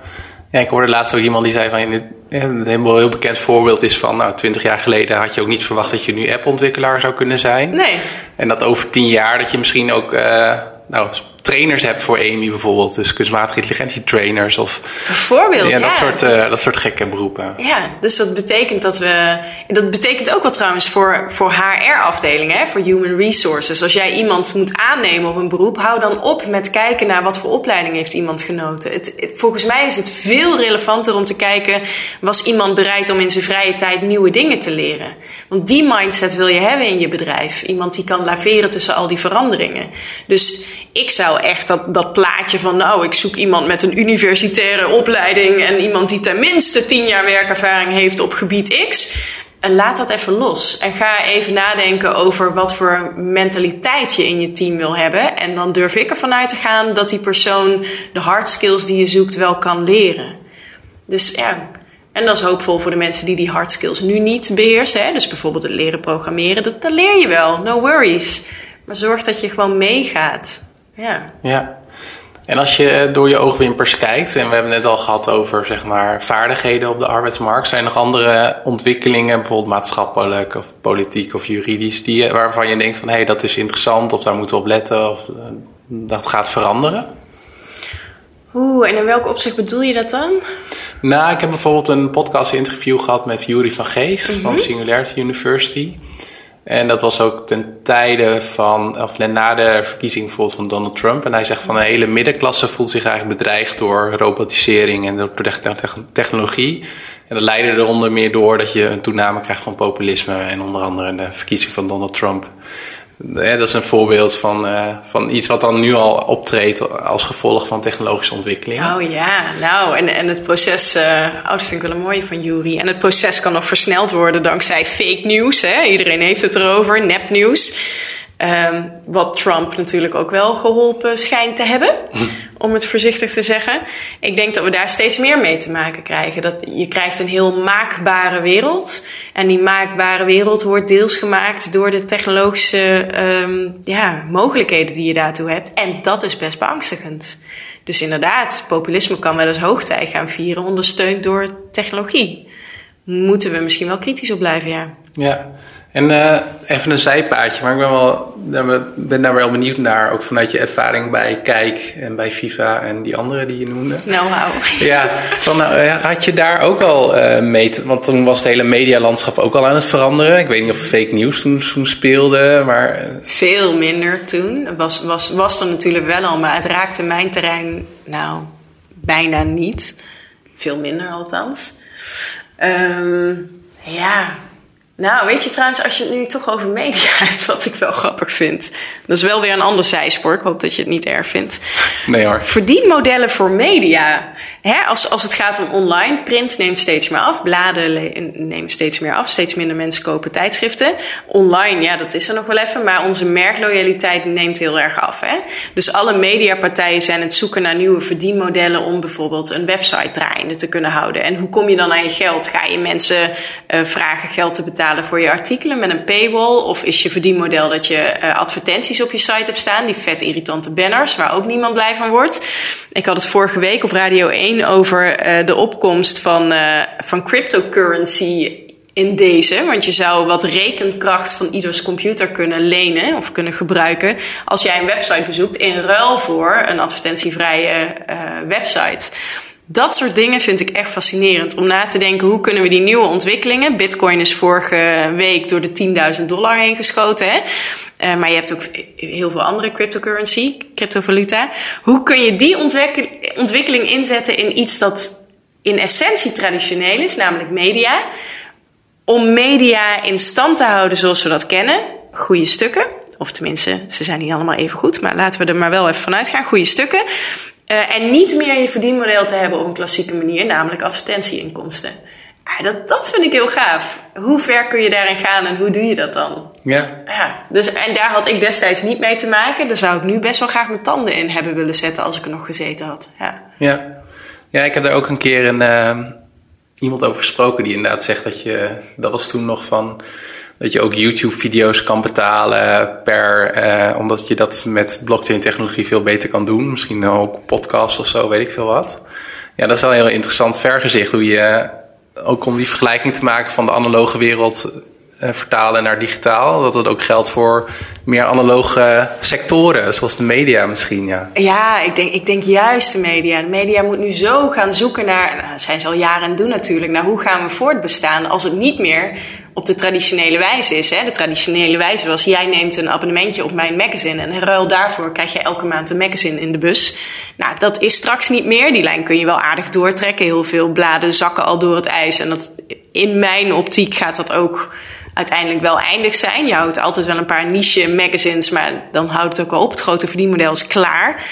ja ik hoorde laatst ook iemand die zei van een helemaal heel bekend voorbeeld is van, nou, twintig jaar geleden had je ook niet verwacht dat je nu appontwikkelaar zou kunnen zijn. Nee. En dat over tien jaar dat je misschien ook, uh, nou, trainers hebt voor Amy bijvoorbeeld. Dus kunstmatige intelligentie trainers of... Bijvoorbeeld, ja. Dat, soort, uh, dat soort gekke beroepen. Ja, dus dat betekent dat we... Dat betekent ook wel trouwens voor, voor HR-afdelingen, voor Human Resources. Als jij iemand moet aannemen op een beroep, hou dan op met kijken naar wat voor opleiding heeft iemand genoten. Het, volgens mij is het veel relevanter om te kijken, was iemand bereid om in zijn vrije tijd nieuwe dingen te leren? Want die mindset wil je hebben in je bedrijf. Iemand die kan laveren tussen al die veranderingen. Dus ik zou echt dat, dat plaatje van, nou, ik zoek iemand met een universitaire opleiding en iemand die tenminste tien jaar werkervaring heeft op gebied X. En laat dat even los. En ga even nadenken over wat voor mentaliteit je in je team wil hebben. En dan durf ik ervan uit te gaan dat die persoon de hard skills die je zoekt wel kan leren. Dus ja, en dat is hoopvol voor de mensen die die hard skills nu niet beheersen. Dus bijvoorbeeld het leren programmeren, dat, dat leer je wel, no worries. Maar zorg dat je gewoon meegaat. Ja. ja. En als je door je oogwimpers kijkt, en we hebben het net al gehad over zeg maar, vaardigheden op de arbeidsmarkt, zijn er nog andere ontwikkelingen, bijvoorbeeld maatschappelijk of politiek of juridisch, die, waarvan je denkt van hé, hey, dat is interessant of daar moeten we op letten of eh, dat gaat veranderen? Oeh, en in welk opzicht bedoel je dat dan? Nou, ik heb bijvoorbeeld een podcast interview gehad met Jury van Geest van mhm. Singularity University. En dat was ook ten tijde van, of na de verkiezing van Donald Trump. En hij zegt van een hele middenklasse voelt zich eigenlijk bedreigd door robotisering en door technologie. En dat leidde er onder meer door dat je een toename krijgt van populisme en onder andere de verkiezing van Donald Trump. Ja, dat is een voorbeeld van, uh, van iets wat dan nu al optreedt als gevolg van technologische ontwikkeling. Oh ja, nou, en, en het proces, uh, oh, dat vind ik wel een mooie van Jury. En het proces kan nog versneld worden dankzij fake news. Hè? Iedereen heeft het erover, nepnieuws. Um, wat Trump natuurlijk ook wel geholpen schijnt te hebben, om het voorzichtig te zeggen. Ik denk dat we daar steeds meer mee te maken krijgen. Dat je krijgt een heel maakbare wereld. En die maakbare wereld wordt deels gemaakt door de technologische um, ja, mogelijkheden die je daartoe hebt. En dat is best beangstigend. Dus inderdaad, populisme kan wel eens hoogtij gaan vieren, ondersteund door technologie. Moeten we misschien wel kritisch op blijven, ja. Ja. En uh, even een zijpaadje, maar ik ben, wel, ben daar wel benieuwd naar, ook vanuit je ervaring bij Kijk en bij FIFA en die andere die je noemde. Nou, hou. Ja, van, nou, had je daar ook al uh, mee, want toen was het hele medialandschap ook al aan het veranderen. Ik weet niet of fake news toen, toen speelde, maar... Eh, Veel minder toen. Was, was, was er natuurlijk wel al, maar het raakte mijn terrein, nou, bijna niet. Veel minder althans. Um, ja, nou, weet je trouwens, als je het nu toch over media hebt, wat ik wel grappig vind. Dat is wel weer een ander zijspoor. Ik hoop dat je het niet erg vindt. Nee hoor. Verdienmodellen voor media. Hè, als, als het gaat om online, print neemt steeds meer af. Bladen nemen steeds meer af. Steeds minder mensen kopen tijdschriften. Online, ja, dat is er nog wel even. Maar onze merkloyaliteit neemt heel erg af. Hè? Dus alle mediapartijen zijn het zoeken naar nieuwe verdienmodellen om bijvoorbeeld een website draaiende te kunnen houden. En hoe kom je dan aan je geld? Ga je mensen uh, vragen geld te betalen? voor je artikelen met een paywall? Of is je verdienmodel dat je uh, advertenties op je site hebt staan, die vet irritante banners, waar ook niemand blij van wordt? Ik had het vorige week op Radio 1 over uh, de opkomst van, uh, van cryptocurrency in deze. Want je zou wat rekenkracht van ieders computer kunnen lenen of kunnen gebruiken als jij een website bezoekt in ruil voor een advertentievrije uh, website. Dat soort dingen vind ik echt fascinerend. Om na te denken hoe kunnen we die nieuwe ontwikkelingen. Bitcoin is vorige week door de 10.000 dollar heen geschoten. Hè? Uh, maar je hebt ook heel veel andere cryptocurrency, cryptovaluta. Hoe kun je die ontwikkeling inzetten in iets dat in essentie traditioneel is, namelijk media. Om media in stand te houden zoals we dat kennen. Goede stukken. Of tenminste, ze zijn niet allemaal even goed, maar laten we er maar wel even vanuit gaan. Goede stukken. Uh, en niet meer je verdienmodel te hebben op een klassieke manier, namelijk advertentieinkomsten. Ah, dat, dat vind ik heel gaaf. Hoe ver kun je daarin gaan en hoe doe je dat dan? Ja. ja dus, en daar had ik destijds niet mee te maken. Daar zou ik nu best wel graag mijn tanden in hebben willen zetten als ik er nog gezeten had. Ja, ja. ja ik heb daar ook een keer een, uh, iemand over gesproken die inderdaad zegt dat je... Dat was toen nog van dat je ook YouTube-video's kan betalen per, eh, omdat je dat met blockchain-technologie veel beter kan doen. Misschien ook podcast of zo, weet ik veel wat. Ja, dat is wel een heel interessant vergezicht hoe je ook om die vergelijking te maken van de analoge wereld uh, vertalen naar digitaal. Dat het ook geldt voor meer analoge sectoren, zoals de media misschien. Ja, ja ik, denk, ik denk juist de media. De media moet nu zo gaan zoeken naar, nou, dat zijn ze al jaren aan doen natuurlijk, naar hoe gaan we voortbestaan als het niet meer op de traditionele wijze is. Hè? De traditionele wijze was: jij neemt een abonnementje op mijn magazine en ruil daarvoor krijg je elke maand een magazine in de bus. Nou, dat is straks niet meer. Die lijn kun je wel aardig doortrekken. Heel veel bladen zakken al door het ijs. En dat, in mijn optiek gaat dat ook uiteindelijk wel eindig zijn. Je houdt altijd wel een paar niche magazines, maar dan houdt het ook al op. Het grote verdienmodel is klaar.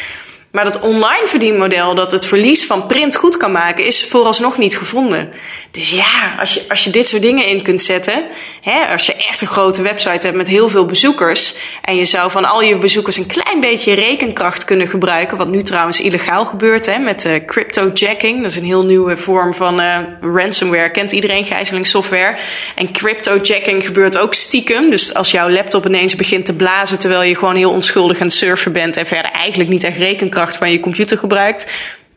Maar dat online verdienmodel dat het verlies van print goed kan maken, is vooralsnog niet gevonden. Dus ja, als je, als je dit soort dingen in kunt zetten, hè, als je echt een grote website hebt met heel veel bezoekers, en je zou van al je bezoekers een klein beetje rekenkracht kunnen gebruiken, wat nu trouwens illegaal gebeurt hè, met uh, cryptojacking, dat is een heel nieuwe vorm van uh, ransomware, kent iedereen gijzelingssoftware. En cryptojacking gebeurt ook stiekem, dus als jouw laptop ineens begint te blazen terwijl je gewoon heel onschuldig aan het surfen bent en verder eigenlijk niet echt rekenkracht van je computer gebruikt,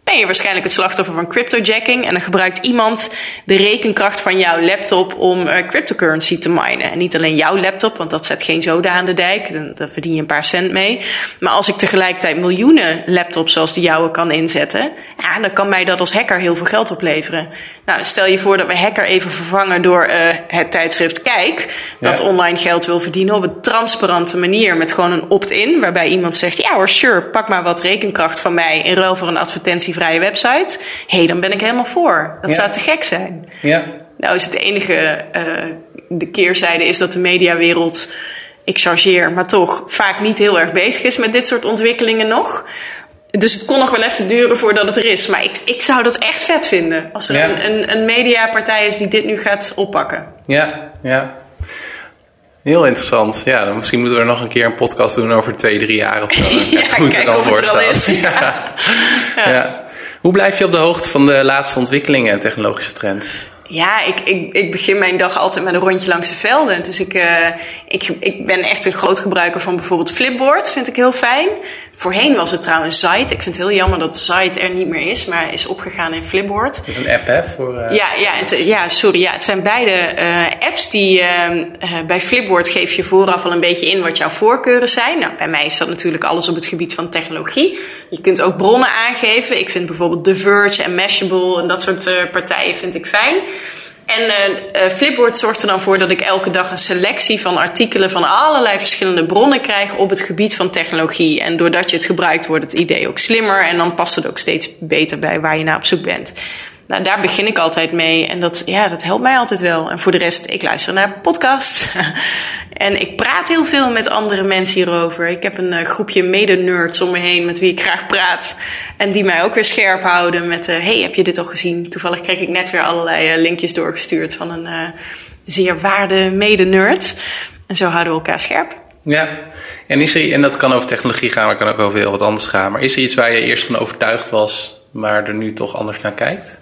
ben je waarschijnlijk het slachtoffer van cryptojacking. En dan gebruikt iemand de rekenkracht van jouw laptop om uh, cryptocurrency te minen. En niet alleen jouw laptop, want dat zet geen zoden aan de dijk. Dan, dan verdien je een paar cent mee. Maar als ik tegelijkertijd miljoenen laptops zoals die jouwe kan inzetten, ja, dan kan mij dat als hacker heel veel geld opleveren. Nou, stel je voor dat we hacker even vervangen door uh, het tijdschrift Kijk, dat online geld wil verdienen op een transparante manier met gewoon een opt-in, waarbij iemand zegt: ja hoor, sure, pak maar wat rekenkracht van mij in ruil voor een advertentie vrije website, hé, hey, dan ben ik helemaal voor. Dat zou te gek zijn. Ja. Nou is het enige, uh, de keerzijde is dat de mediawereld, ik chargeer, maar toch vaak niet heel erg bezig is met dit soort ontwikkelingen nog. Dus het kon nog wel even duren voordat het er is. Maar ik, ik zou dat echt vet vinden. Als er ja. een, een, een mediapartij is die dit nu gaat oppakken. Ja, ja. Heel interessant. Ja, dan misschien moeten we er nog een keer een podcast doen over twee, drie jaar of zo. ja, Hoe het is. Ja. Ja. ja. Hoe blijf je op de hoogte van de laatste ontwikkelingen en technologische trends? Ja, ik, ik, ik begin mijn dag altijd met een rondje langs de velden. Dus ik, uh, ik, ik ben echt een groot gebruiker van bijvoorbeeld Flipboard. Vind ik heel fijn. Voorheen was het trouwens Zite. Ik vind het heel jammer dat Zite er niet meer is, maar is opgegaan in Flipboard. Dat is een app, hè? Voor, uh, ja, ja, het, ja, sorry. Ja, het zijn beide uh, apps die bij Flipboard geef je vooraf al een beetje in wat jouw voorkeuren zijn. Nou, bij mij is dat natuurlijk alles op het gebied van technologie. Je kunt ook bronnen aangeven. Ik vind bijvoorbeeld The Verge en Mashable en dat soort partijen vind ik fijn. En uh, Flipboard zorgt er dan voor dat ik elke dag een selectie van artikelen van allerlei verschillende bronnen krijg op het gebied van technologie. En doordat je het gebruikt, wordt het idee ook slimmer en dan past het ook steeds beter bij waar je naar op zoek bent. Nou, daar begin ik altijd mee en dat, ja, dat helpt mij altijd wel. En voor de rest, ik luister naar podcasts. en ik praat heel veel met andere mensen hierover. Ik heb een uh, groepje mede-nerds om me heen met wie ik graag praat. En die mij ook weer scherp houden met, uh, hey, heb je dit al gezien? Toevallig kreeg ik net weer allerlei uh, linkjes doorgestuurd van een zeer waarde mede-nerd. En zo houden we elkaar scherp. Ja, en, is er, en dat kan over technologie gaan, maar kan ook over heel wat anders gaan. Maar is er iets waar je eerst van overtuigd was, maar er nu toch anders naar kijkt?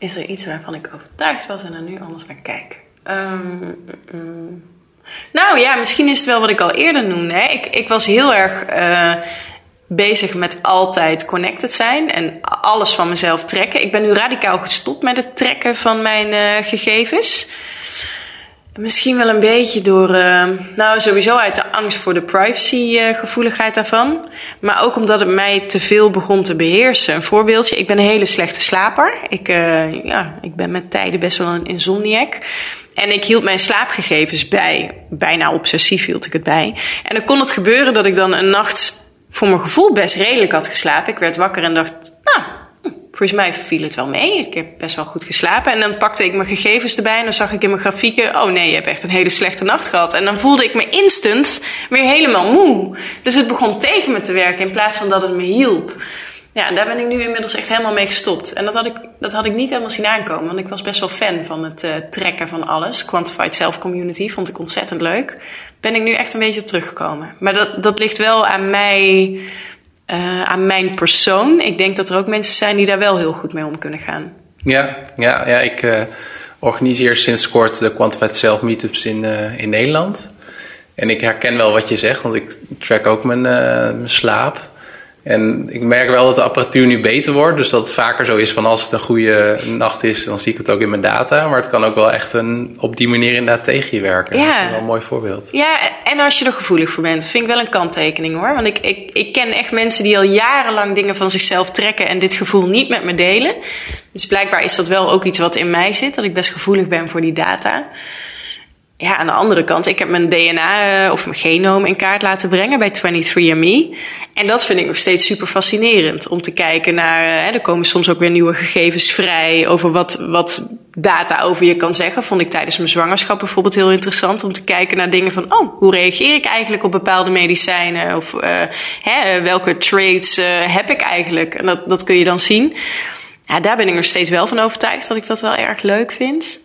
Is er iets waarvan ik overtuigd was en er nu anders naar kijk? Um. Nou ja, misschien is het wel wat ik al eerder noemde. Hè. Ik, ik was heel erg uh, bezig met altijd connected zijn en alles van mezelf trekken. Ik ben nu radicaal gestopt met het trekken van mijn uh, gegevens. Misschien wel een beetje door, uh, nou sowieso uit de angst voor de privacygevoeligheid uh, daarvan. Maar ook omdat het mij te veel begon te beheersen. Een voorbeeldje, ik ben een hele slechte slaper. Ik, uh, ja, ik ben met tijden best wel een insomniac. En ik hield mijn slaapgegevens bij. Bijna obsessief hield ik het bij. En dan kon het gebeuren dat ik dan een nacht voor mijn gevoel best redelijk had geslapen. Ik werd wakker en dacht, nou, volgens mij viel het wel mee. Ik heb best wel goed geslapen. En dan pakte ik mijn gegevens erbij en dan zag ik in mijn grafieken: oh nee, je hebt echt een hele slechte nacht gehad. En dan voelde ik me instant weer helemaal moe. Dus het begon tegen me te werken in plaats van dat het me hielp. Ja, en daar ben ik nu inmiddels echt helemaal mee gestopt. En dat had ik, dat had ik niet helemaal zien aankomen, want ik was best wel fan van het uh, trekken van alles. Quantified Self Community vond ik ontzettend leuk. Ben ik nu echt een beetje op teruggekomen. Maar dat, dat ligt wel aan mij uh, aan mijn persoon. Ik denk dat er ook mensen zijn die daar wel heel goed mee om kunnen gaan. Ja, ja, ja ik uh, organiseer sinds kort de Quantified Self Meetups in, uh, in Nederland. En ik herken wel wat je zegt, want ik track ook mijn, mijn slaap. En ik merk wel dat de apparatuur nu beter wordt. Dus dat het vaker zo is van als het een goede nacht is, dan zie ik het ook in mijn data. Maar het kan ook wel echt een, op die manier inderdaad tegen je werken. Ja. Dat is wel een mooi voorbeeld. Ja, en als je er gevoelig voor bent, vind ik wel een kanttekening hoor. Want ik, ik, ik ken echt mensen die al jarenlang dingen van zichzelf trekken en dit gevoel niet met me delen. Dus blijkbaar is dat wel ook iets wat in mij zit, dat ik best gevoelig ben voor die data ja, aan de andere kant, ik heb mijn DNA uh, of mijn genoom in kaart laten brengen bij 23andMe. En dat vind ik nog steeds super fascinerend. Om te kijken naar, uh, er komen soms ook weer nieuwe gegevens vrij over wat, wat data over je kan zeggen. Vond ik tijdens mijn zwangerschap bijvoorbeeld heel interessant. Om te kijken naar dingen van, oh, hoe reageer ik eigenlijk op bepaalde medicijnen? Of uh, hè, welke traits heb ik eigenlijk? En dat, dat kun je dan zien. Ja, daar ben ik nog steeds wel van overtuigd dat ik dat wel erg leuk vind.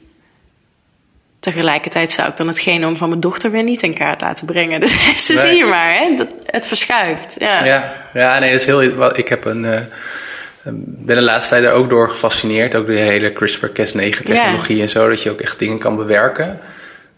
Tegelijkertijd zou ik dan het genoom van mijn dochter weer niet in kaart laten brengen. Dus zo nee. zie je maar, hè? Dat, het verschuift. Ja. ja. Ja, nee, dat is heel. Ik heb een. Uh, ben de laatste tijd daar ook door gefascineerd. Ook de hele CRISPR-Cas9-technologie ja. en zo. Dat je ook echt dingen kan bewerken.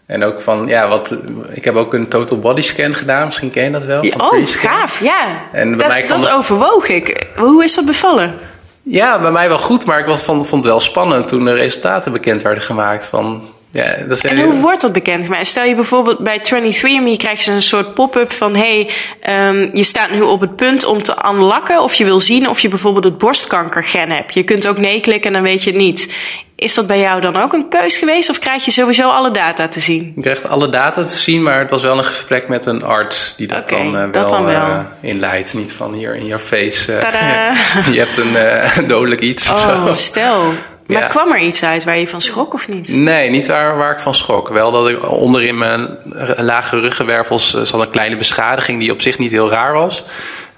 En ook van, ja, wat. Ik heb ook een total body scan gedaan. Misschien ken je dat wel. Ja, oh, gaaf, ja. En bij dat, mij dat overwoog ik. Hoe is dat bevallen? Ja, bij mij wel goed, maar ik vond het wel spannend toen de resultaten bekend werden gemaakt. Van, ja, dat En hoe wordt dat bekend? Maar stel je bijvoorbeeld bij 23andMe krijg je een soort pop-up van... hey, ehm, je staat nu op het punt om te unlocken of je wil zien of je bijvoorbeeld het borstkankergen hebt. Je kunt ook nee klikken en dan weet je het niet. Is dat bij jou dan ook een keus geweest of krijg je sowieso alle data te zien? Je krijgt alle data te zien, maar het was wel een gesprek met een arts die dat dan eh, wel, dat dan wel. eh, inleidt. Niet van hier in jouw face. eh, je hebt een dodelijk iets of Oh, stel. Maar Ja. kwam er iets uit waar je van schrok of niet? Nee, niet waar, waar ik van schrok. Wel dat ik onderin mijn lage ruggenwervels eh, zat een kleine beschadiging die op zich niet heel raar was.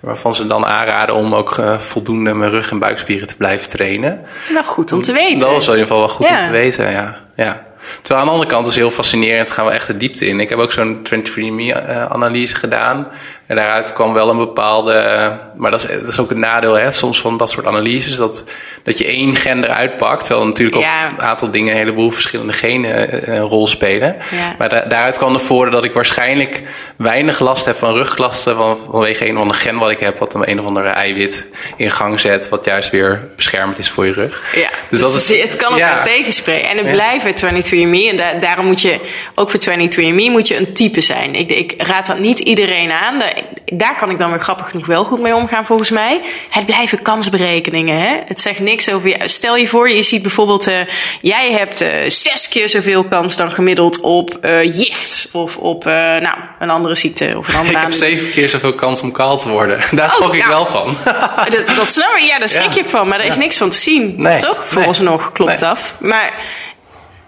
Waarvan ze dan aanraden om ook eh, voldoende mijn rug- en buikspieren te blijven trainen. Wel goed om te weten. Dat was in ieder geval wel goed Ja. om te weten, ja. ja. Terwijl aan de andere kant is het heel fascinerend, gaan we echt de diepte in. Ik heb ook zo'n 23andMe-analyse gedaan. En daaruit kwam wel een bepaalde... maar dat is, dat is ook een nadeel hè, soms van dat soort analyses. Dat, dat je één gen eruit pakt. Terwijl natuurlijk Ja. ook een aantal dingen... een heleboel verschillende genen eh, een rol spelen. Ja. Maar da- daaruit kwam voren dat ik waarschijnlijk weinig last heb van rugklachten... van- vanwege een of ander gen wat ik heb... wat een, een of andere eiwit in gang zet... wat juist weer beschermend is voor je rug. Ja, dus, dat is- het kan elkaar ja. tegenspreken. En het Ja. blijven 23andMe. En da- daarom moet je, ook voor 23andMe, moet je een type zijn. Ik, ik raad dat niet iedereen aan. Daar kan ik dan weer grappig genoeg wel goed mee omgaan, volgens mij. Het blijven kansberekeningen. Hè? Het zegt niks over. Stel je voor, je ziet bijvoorbeeld, eh, jij hebt eh, zes keer zoveel kans dan gemiddeld op eh, jicht. Of op, nou, een andere ziekte. Of een andere Ik heb zeven keer zoveel kans om kaal te worden. Daar schrok ik wel van. Dat, dat snap ik, ja, daar schrik Ja. je ook van. Maar daar is niks van te zien. Nee. Toch? Nee. Vooralsnog klopt Nee. af. Maar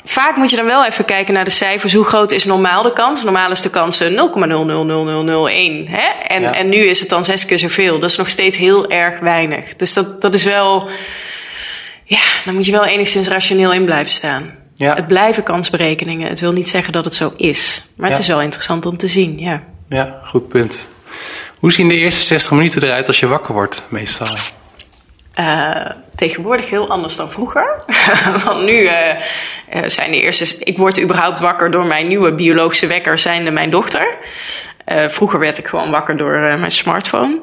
vaak moet je dan wel even kijken naar de cijfers. Hoe groot is normaal de kans? Normaal is de kans eh, 0,000001. Hè? En, Ja. en nu is het dan zes keer zoveel. Dat is nog steeds heel erg weinig. Dus dat, dat is wel... Ja, dan moet je wel enigszins rationeel in blijven staan. Ja. Het blijven kansberekeningen. Het wil niet zeggen dat het zo is. Maar het Ja. is wel interessant om te zien, ja. Ja, goed punt. Hoe zien de eerste 60 minuten eruit als je wakker wordt, meestal? Eh, tegenwoordig heel anders dan vroeger. Want nu eh, eh, zijn de eerste. Ik word überhaupt wakker door mijn nieuwe biologische wekker, zijnde mijn dochter. Vroeger werd ik gewoon wakker door mijn smartphone.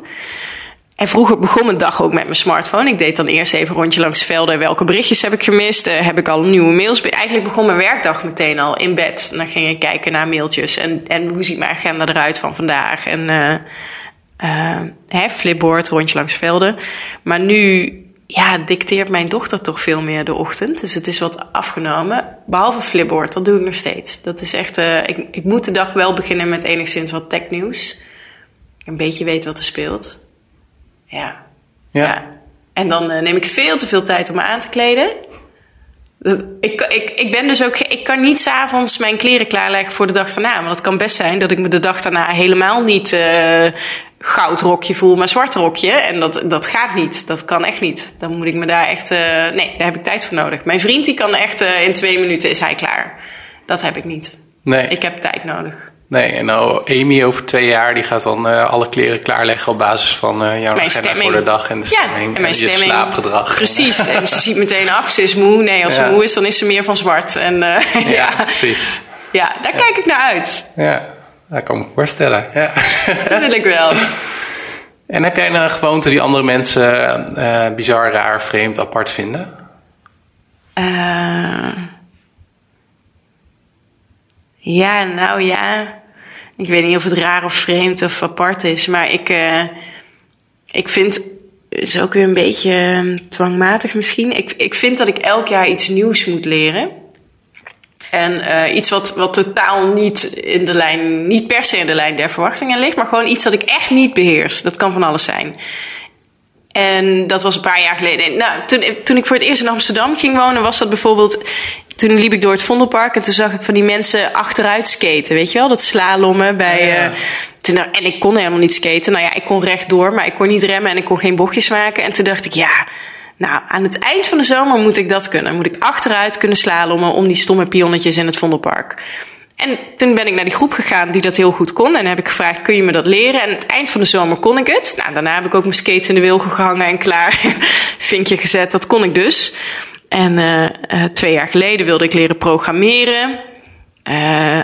En vroeger begon mijn dag ook met mijn smartphone. Ik deed dan eerst even een rondje langs velden. Welke berichtjes heb ik gemist? Heb ik al nieuwe mails? Eigenlijk begon mijn werkdag meteen al in bed. Dan ging ik kijken naar mailtjes. En, en hoe ziet mijn agenda eruit van vandaag? En hè, flipboard, rondje langs velden. Maar nu ja, dicteert mijn dochter toch veel meer de ochtend. Dus het is wat afgenomen. Behalve flipboard, dat doe ik nog steeds. Dat is echt, eh, ik, ik moet de dag wel beginnen met enigszins wat technieuws. Een beetje weten wat er speelt. Ja. ja. En dan eh, neem ik veel te veel tijd om me aan te kleden. Ik, ik, ik ben dus ook, ik kan niet s'avonds mijn kleren klaarleggen voor de dag daarna. Want het kan best zijn dat ik me de dag daarna helemaal niet eh goud rokje voel, maar zwart rokje. En dat, dat gaat niet. Dat kan echt niet. Dan moet ik me daar echt, eh, nee, daar heb ik tijd voor nodig. Mijn vriend die kan echt, eh, in twee minuten is hij klaar. Dat heb ik niet. Nee, Ik heb tijd nodig. nee, en nou, Amy over twee jaar, die gaat dan eh, alle kleren klaarleggen op basis van jouw agenda stemming. voor de dag en de Ja, stemming. en mijn je stemming. slaapgedrag. Precies. En ze ziet meteen, ach, ze is moe. Nee, als ze Ja. moe is, dan is ze meer van zwart. En Ja, ja. precies. ja, daar kijk ik naar uit. Ja, dat kan ik me voorstellen. Ja. Dat wil ik wel. en heb jij een gewoonte die andere mensen eh, bizar, raar, vreemd, apart vinden? Eh, ja, nou ja. Ik weet niet of het raar of vreemd of apart is. Maar ik, eh, ik vind... Het is ook weer een beetje eh, dwangmatig misschien. Ik, ik vind dat ik elk jaar iets nieuws moet leren. En eh, iets wat, wat totaal niet in de lijn, niet per se in de lijn der verwachtingen ligt, maar gewoon iets dat ik echt niet beheers. Dat kan van alles zijn. En dat was een paar jaar geleden. Nou, toen, toen ik voor het eerst in Amsterdam ging wonen, was dat bijvoorbeeld. Toen liep ik door het Vondelpark en toen zag ik van die mensen achteruit skaten. Weet je wel, dat slalommen bij. Ja. eh, toen, dacht- en ik kon helemaal niet skaten. Nou ja, ik kon rechtdoor, maar ik kon niet remmen en ik kon geen bochtjes maken. En toen dacht ik, ja, nou, aan het eind van de zomer moet ik dat kunnen. Moet ik achteruit kunnen slalommen om die stomme pionnetjes in het Vondelpark. En toen ben ik naar die groep gegaan die dat heel goed kon. En heb ik gevraagd, kun je me dat leren? En aan het eind van de zomer kon ik het. Nou, daarna heb ik ook mijn skates in de wilgen gehangen en klaar. Vinkje gezet, dat kon ik dus. En eh, twee jaar geleden wilde ik leren programmeren. Eh,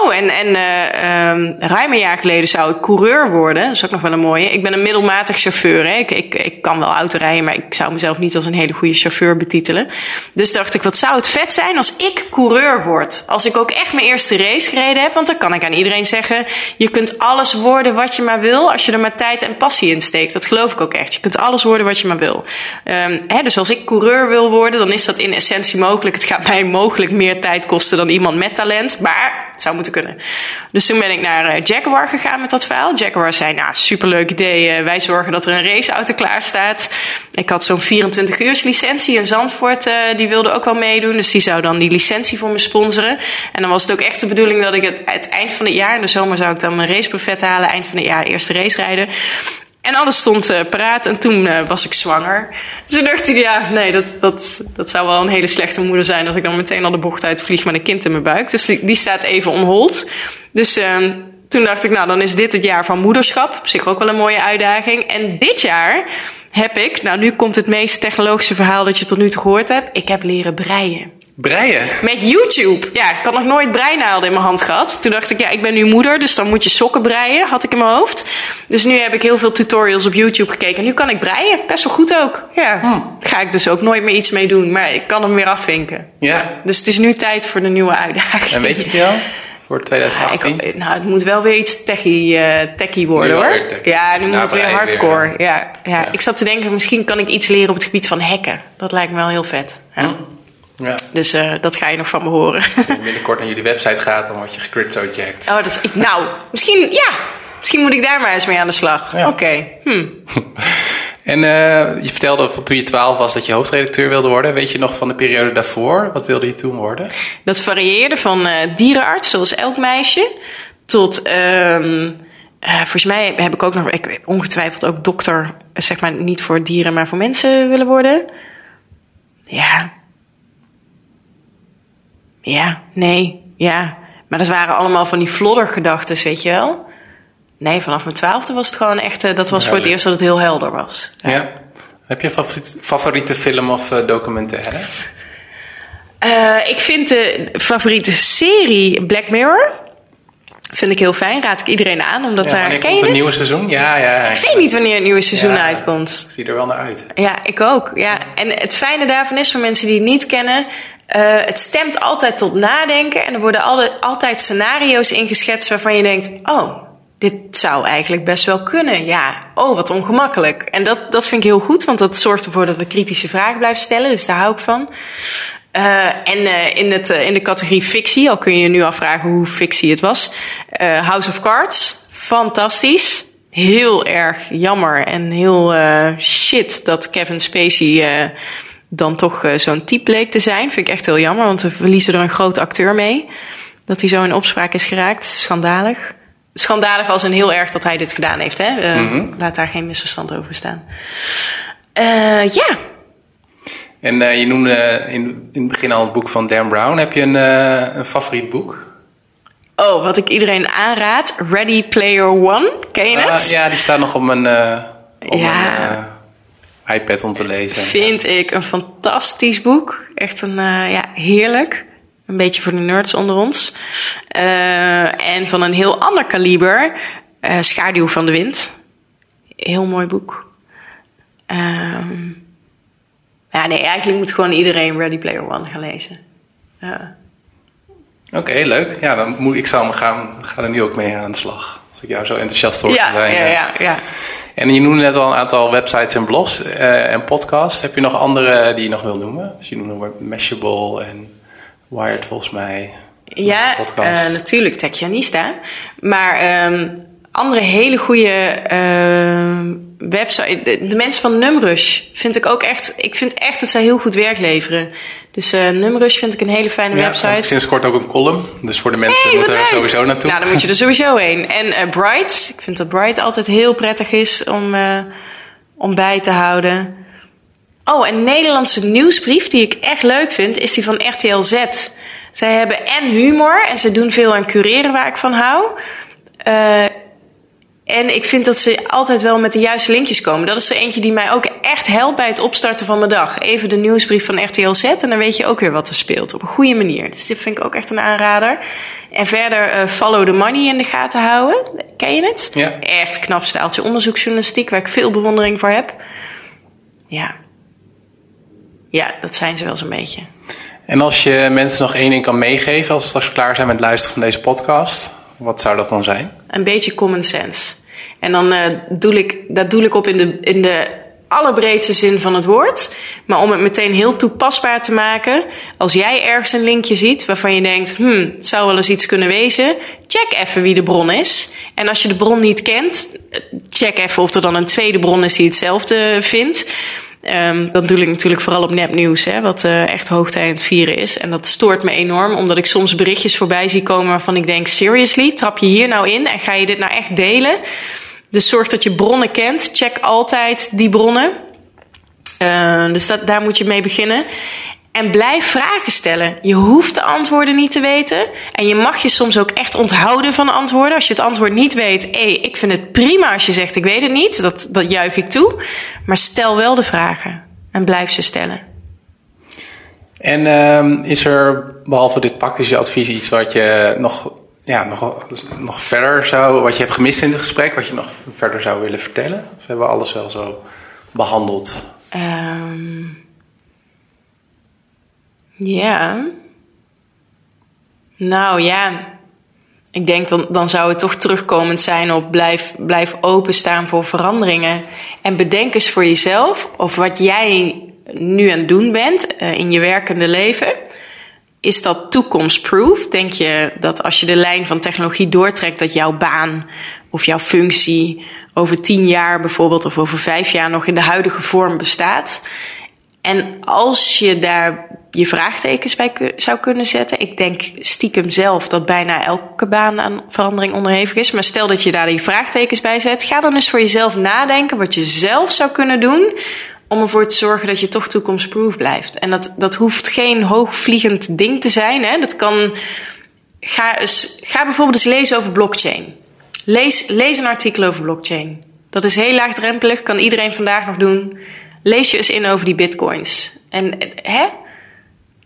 Oh, en, en uh, um, ruim een jaar geleden zou ik coureur worden. Dat is ook nog wel een mooie. Ik ben een middelmatig chauffeur. Hè. Ik, ik, ik kan wel autorijden, maar ik zou mezelf niet als een hele goede chauffeur betitelen. Dus dacht ik, wat zou het vet zijn als ik coureur word? Als ik ook echt mijn eerste race gereden heb. Want dan kan ik aan iedereen zeggen, je kunt alles worden wat je maar wil. Als je er maar tijd en passie in steekt. Dat geloof ik ook echt. Je kunt alles worden wat je maar wil. Um, hè, dus als ik coureur wil worden, dan is dat in essentie mogelijk. Het gaat mij mogelijk meer tijd kosten dan iemand met talent. Maar zou moeten kunnen. Dus toen ben ik naar uh, Jaguar gegaan met dat verhaal. Jaguar zei, nou, superleuk idee. Uh, wij zorgen dat er een raceauto klaar staat. Ik had zo'n 24 uurs licentie in Zandvoort. Uh, die wilde ook wel meedoen. Dus die zou dan die licentie voor me sponsoren. En dan was het ook echt de bedoeling dat ik het, het eind van het jaar... in de zomer zou ik dan mijn racebuffet halen. Eind van het jaar eerste race rijden. En alles stond uh, paraat en toen uh, was ik zwanger. Dus toen dacht ik, ja, nee, dat, dat, dat zou wel een hele slechte moeder zijn als ik dan meteen al de bocht uitvlieg met een kind in mijn buik. Dus die, die staat even onhold. Dus uh, toen dacht ik, nou, dan is dit het jaar van moederschap. Op zich ook wel een mooie uitdaging. En dit jaar heb ik, nou, nu komt het meest technologische verhaal dat je tot nu toe gehoord hebt. Ik heb leren breien. Breien? Met YouTube. Ja, ik had nog nooit breinaalden in mijn hand gehad. Toen dacht ik, ja, ik ben nu moeder, dus dan moet je sokken breien, had ik in mijn hoofd. Dus nu heb ik heel veel tutorials op YouTube gekeken. Nu kan ik breien, best wel goed ook. Ja, hmm. ga ik dus ook nooit meer iets mee doen, maar ik kan hem weer afvinken. Ja. Dus het is nu tijd voor de nieuwe uitdaging. En weet je het al? Voor 2018? Ja, ik, nou, het moet wel weer iets techie, uh, techie worden hoor. Ja, nu moet het weer hardcore. Ja, ja, Ik zat te denken, misschien kan ik iets leren op het gebied van hacken. Dat lijkt me wel heel vet. Ja. Hmm. Ja. Dus uh, dat ga je nog van me horen. Als je binnenkort naar jullie website gaat, dan word je gecrypto-jacked. Oh, dat is, ik, nou, misschien, ja, misschien moet ik daar maar eens mee aan de slag. Ja. Oké. Okay. Hm. en uh, je vertelde van toen je 12 was dat je hoofdredacteur wilde worden. Weet je nog van de periode daarvoor? Wat wilde je toen worden? Dat varieerde van uh, dierenarts, zoals elk meisje, tot... Um, uh, volgens mij heb ik ook nog, ik ongetwijfeld ook dokter, zeg maar niet voor dieren, maar voor mensen willen worden. Ja, ja, nee, ja. Maar dat waren allemaal van die floddergedachten, weet je wel. Nee, vanaf mijn twaalfde was het gewoon echt... Uh, dat was voor het eerst dat het heel helder was. Ja. ja. Heb je favoriete, favoriete film of uh, documentaire? Uh, ik vind de favoriete serie Black Mirror... Vind ik heel fijn. Raad ik iedereen aan. Omdat ja, daar, ken komt het nieuwe seizoen? Ja, ja. Ik weet niet wanneer het nieuwe seizoen uitkomt. Ik zie er wel naar uit. Ja, ik ook. Ja. En het fijne daarvan is, voor mensen die het niet kennen... Uh, het stemt altijd tot nadenken en er worden altijd, scenario's ingeschetst waarvan je denkt: oh, dit zou eigenlijk best wel kunnen. Ja, oh, wat ongemakkelijk. En dat, dat vind ik heel goed, want dat zorgt ervoor dat we kritische vragen blijven stellen, dus daar hou ik van. Uh, en uh, in, het, in de categorie fictie, al kun je je nu afvragen hoe fictie het was. House of Cards, fantastisch. Heel erg jammer en heel shit dat Kevin Spacey dan toch uh, zo'n type leek te zijn. Vind ik echt heel jammer, want we verliezen er een grote acteur mee. Dat hij zo in opspraak is geraakt. Schandalig. Schandalig als een heel erg dat hij dit gedaan heeft. Hè? Mm -hmm. Laat daar geen misverstand over staan. Uh, ja. En je noemde in, in het begin al het boek van Dan Brown. Heb je een, een favoriet boek? Oh, wat ik iedereen aanraad. Ready Player One. Ken je het? ja, die staat nog op mijn... Op ja. Mijn, iPad om te lezen. Vind ik een fantastisch boek. Echt een, uh, ja, heerlijk. Een beetje voor de nerds onder ons. Uh, en van een heel ander kaliber. Uh, Schaduw van de Wind. Heel mooi boek. Um, ja, nee, eigenlijk moet gewoon iedereen Ready Player One gaan lezen. Oké, okay, leuk. Ja, dan moet ik zal me gaan, ga er nu ook mee aan de slag. Ik jou zo enthousiast hoor ja, zijn. Ja, ja, ja. En je noemde net al een aantal websites en blogs uh, en podcasts. Heb je nog andere die je nog wil noemen? Dus je noemde Mashable en Wired volgens mij. Ja, uh, natuurlijk Techjanista. Maar um, andere hele goede uh, website. De, de, mensen van Numrush vind ik ook echt. Ik vind echt dat zij heel goed werk leveren. Dus uh, Numrush vind ik een hele fijne ja, website. Sinds kort ook een column. Dus voor de mensen hey, moeten er sowieso naartoe. Nou, dan moet je er sowieso heen. En uh, Bright. Ik vind dat Bright altijd heel prettig is om, uh, om bij te houden. Oh, en een Nederlandse nieuwsbrief die ik echt leuk vind, is die van RTL Z. Zij hebben en humor en ze doen veel aan cureren waar ik van hou. En ik vind dat ze altijd wel met de juiste linkjes komen. Dat is er eentje die mij ook echt helpt bij het opstarten van mijn dag. Even de nieuwsbrief van RTL Z en dan weet je ook weer wat er speelt. Op een goede manier. Dus dit vind ik ook echt een aanrader. En verder uh, Follow the Money in de gaten houden. Ken je het? Ja. Echt knap staaltje onderzoeksjournalistiek waar ik veel bewondering voor heb. Ja. Ja, dat zijn ze wel zo'n beetje. En als je mensen nog één ding kan meegeven als ze straks klaar zijn met het luisteren van deze podcast, wat zou dat dan zijn? Een beetje common sense. En dan uh, doe ik, dat doe ik op in de, in de allerbreedste zin van het woord. Maar om het meteen heel toepasbaar te maken. Als jij ergens een linkje ziet waarvan je denkt: hmm, het zou wel eens iets kunnen wezen. Check even wie de bron is. En als je de bron niet kent, check even of er dan een tweede bron is die hetzelfde vindt. Um, dat doe ik natuurlijk vooral op nepnieuws, hè, wat uh, echt hoogtij aan het vieren is. En dat stoort me enorm, omdat ik soms berichtjes voorbij zie komen waarvan ik denk: seriously, trap je hier nou in en ga je dit nou echt delen? Dus zorg dat je bronnen kent. Check altijd die bronnen. Uh, dus daar moet je mee beginnen. En blijf vragen stellen. Je hoeft de antwoorden niet te weten. En je mag je soms ook echt onthouden van antwoorden. Als je het antwoord niet weet, hé, hey, ik vind het prima als je zegt ik weet het niet. Dat, dat juich ik toe. Maar stel wel de vragen. En blijf ze stellen. En uh, is er behalve dit praktische advies iets wat je nog, ja, nog, verder zou, wat je hebt gemist in het gesprek, wat je nog verder zou willen vertellen? Of hebben we alles wel zo behandeld? Um... Ja. Nou ja. Ik denk dan, dan zou het toch terugkomend zijn op blijf, blijf openstaan voor veranderingen. En bedenk eens voor jezelf of wat jij nu aan het doen bent uh, in je werkende leven. Is dat toekomstproof? Denk je dat als je de lijn van technologie doortrekt, dat jouw baan of jouw functie over tien jaar bijvoorbeeld of over vijf jaar nog in de huidige vorm bestaat? En als je daar je vraagtekens bij zou kunnen zetten. Ik denk stiekem zelf dat bijna elke baan aan verandering onderhevig is. Maar stel dat je daar die vraagtekens bij zet. Ga dan eens voor jezelf nadenken wat je zelf zou kunnen doen. Om ervoor te zorgen dat je toch toekomstproof blijft. En dat, dat hoeft geen hoogvliegend ding te zijn. Hè? Dat kan. Ga, eens, ga bijvoorbeeld eens lezen over blockchain. Lees, lees een artikel over blockchain. Dat is heel laagdrempelig, kan iedereen vandaag nog doen. Lees je eens in over die bitcoins. En hè?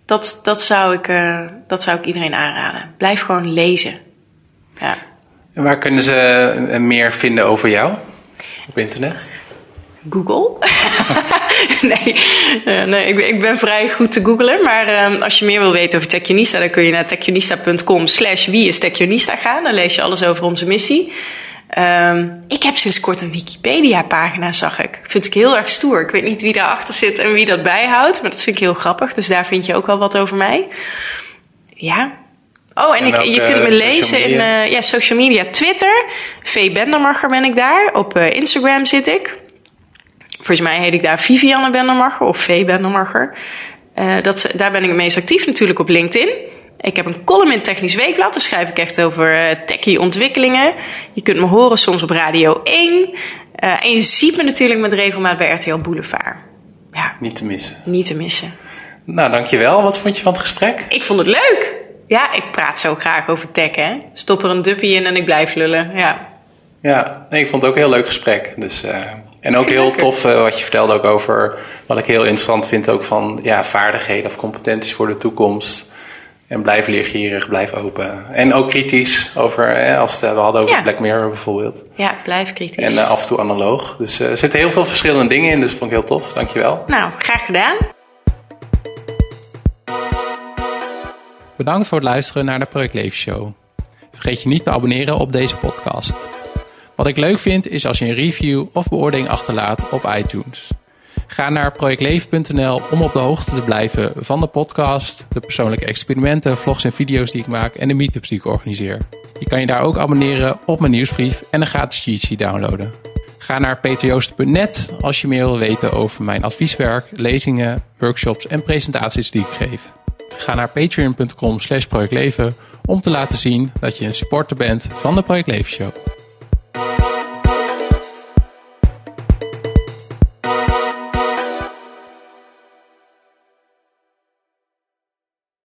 Dat, dat, zou ik, uh, dat zou ik iedereen aanraden. Blijf gewoon lezen. Ja. En waar kunnen ze eh, meer vinden over jou op internet? Google. nee, uh, nee ik, ben, ik, ben vrij goed te googlen. Maar uh, als je meer wil weten over Techionista, dan kun je naar techionista.com slash wie is Techionista gaan. Dan lees je alles over onze missie. Um, ik heb sinds kort een Wikipedia-pagina, zag ik. Vind ik heel erg stoer. Ik weet niet wie daarachter zit en wie dat bijhoudt, maar dat vind ik heel grappig. Dus daar vind je ook wel wat over mij. Ja. Oh, en, en ik, je kunt me lezen in uh, ja, social media. Twitter, V. Bendermacher ben ik daar. Op uh, Instagram zit ik. Volgens mij heet ik daar Vivianne Bendermacher of V. Bendermacher. Uh, dat, daar ben ik het meest actief natuurlijk op LinkedIn. Ik heb een column in Technisch Weekblad. Daar schrijf ik echt over uh, techie ontwikkelingen. Je kunt me horen soms op Radio 1. Uh, en je ziet me natuurlijk met regelmaat bij RTL Boulevard. Ja. Niet te missen. Niet te missen. Nou, dankjewel. Wat vond je van het gesprek? Ik vond het leuk. Ja, ik praat zo graag over tech, hè. Stop er een duppie in en ik blijf lullen, ja. Ja, nee, ik vond het ook een heel leuk gesprek. Dus, uh, en ook heel tof uh, wat je vertelde ook over... wat ik heel interessant vind ook van ja, vaardigheden of competenties voor de toekomst... En blijf leergierig, blijf open. En ook kritisch over, hè, als het, we hadden over ja. Black Mirror bijvoorbeeld. Ja, blijf kritisch. En uh, af en toe analoog. Dus uh, er zitten heel veel verschillende dingen in, dus dat vond ik heel tof. Dankjewel. Nou, graag gedaan. Bedankt voor het luisteren naar de Project Leven Show. Vergeet je niet te abonneren op deze podcast. Wat ik leuk vind is als je een review of beoordeling achterlaat op iTunes. Ga naar projectleven.nl om op de hoogte te blijven van de podcast, de persoonlijke experimenten, vlogs en video's die ik maak en de meetups die ik organiseer. Je kan je daar ook abonneren op mijn nieuwsbrief en een gratis cheat sheet downloaden. Ga naar peterjoost.net als je meer wil weten over mijn advieswerk, lezingen, workshops en presentaties die ik geef. Ga naar patreon.com slash projectleven om te laten zien dat je een supporter bent van de Project Leven Show. Bye.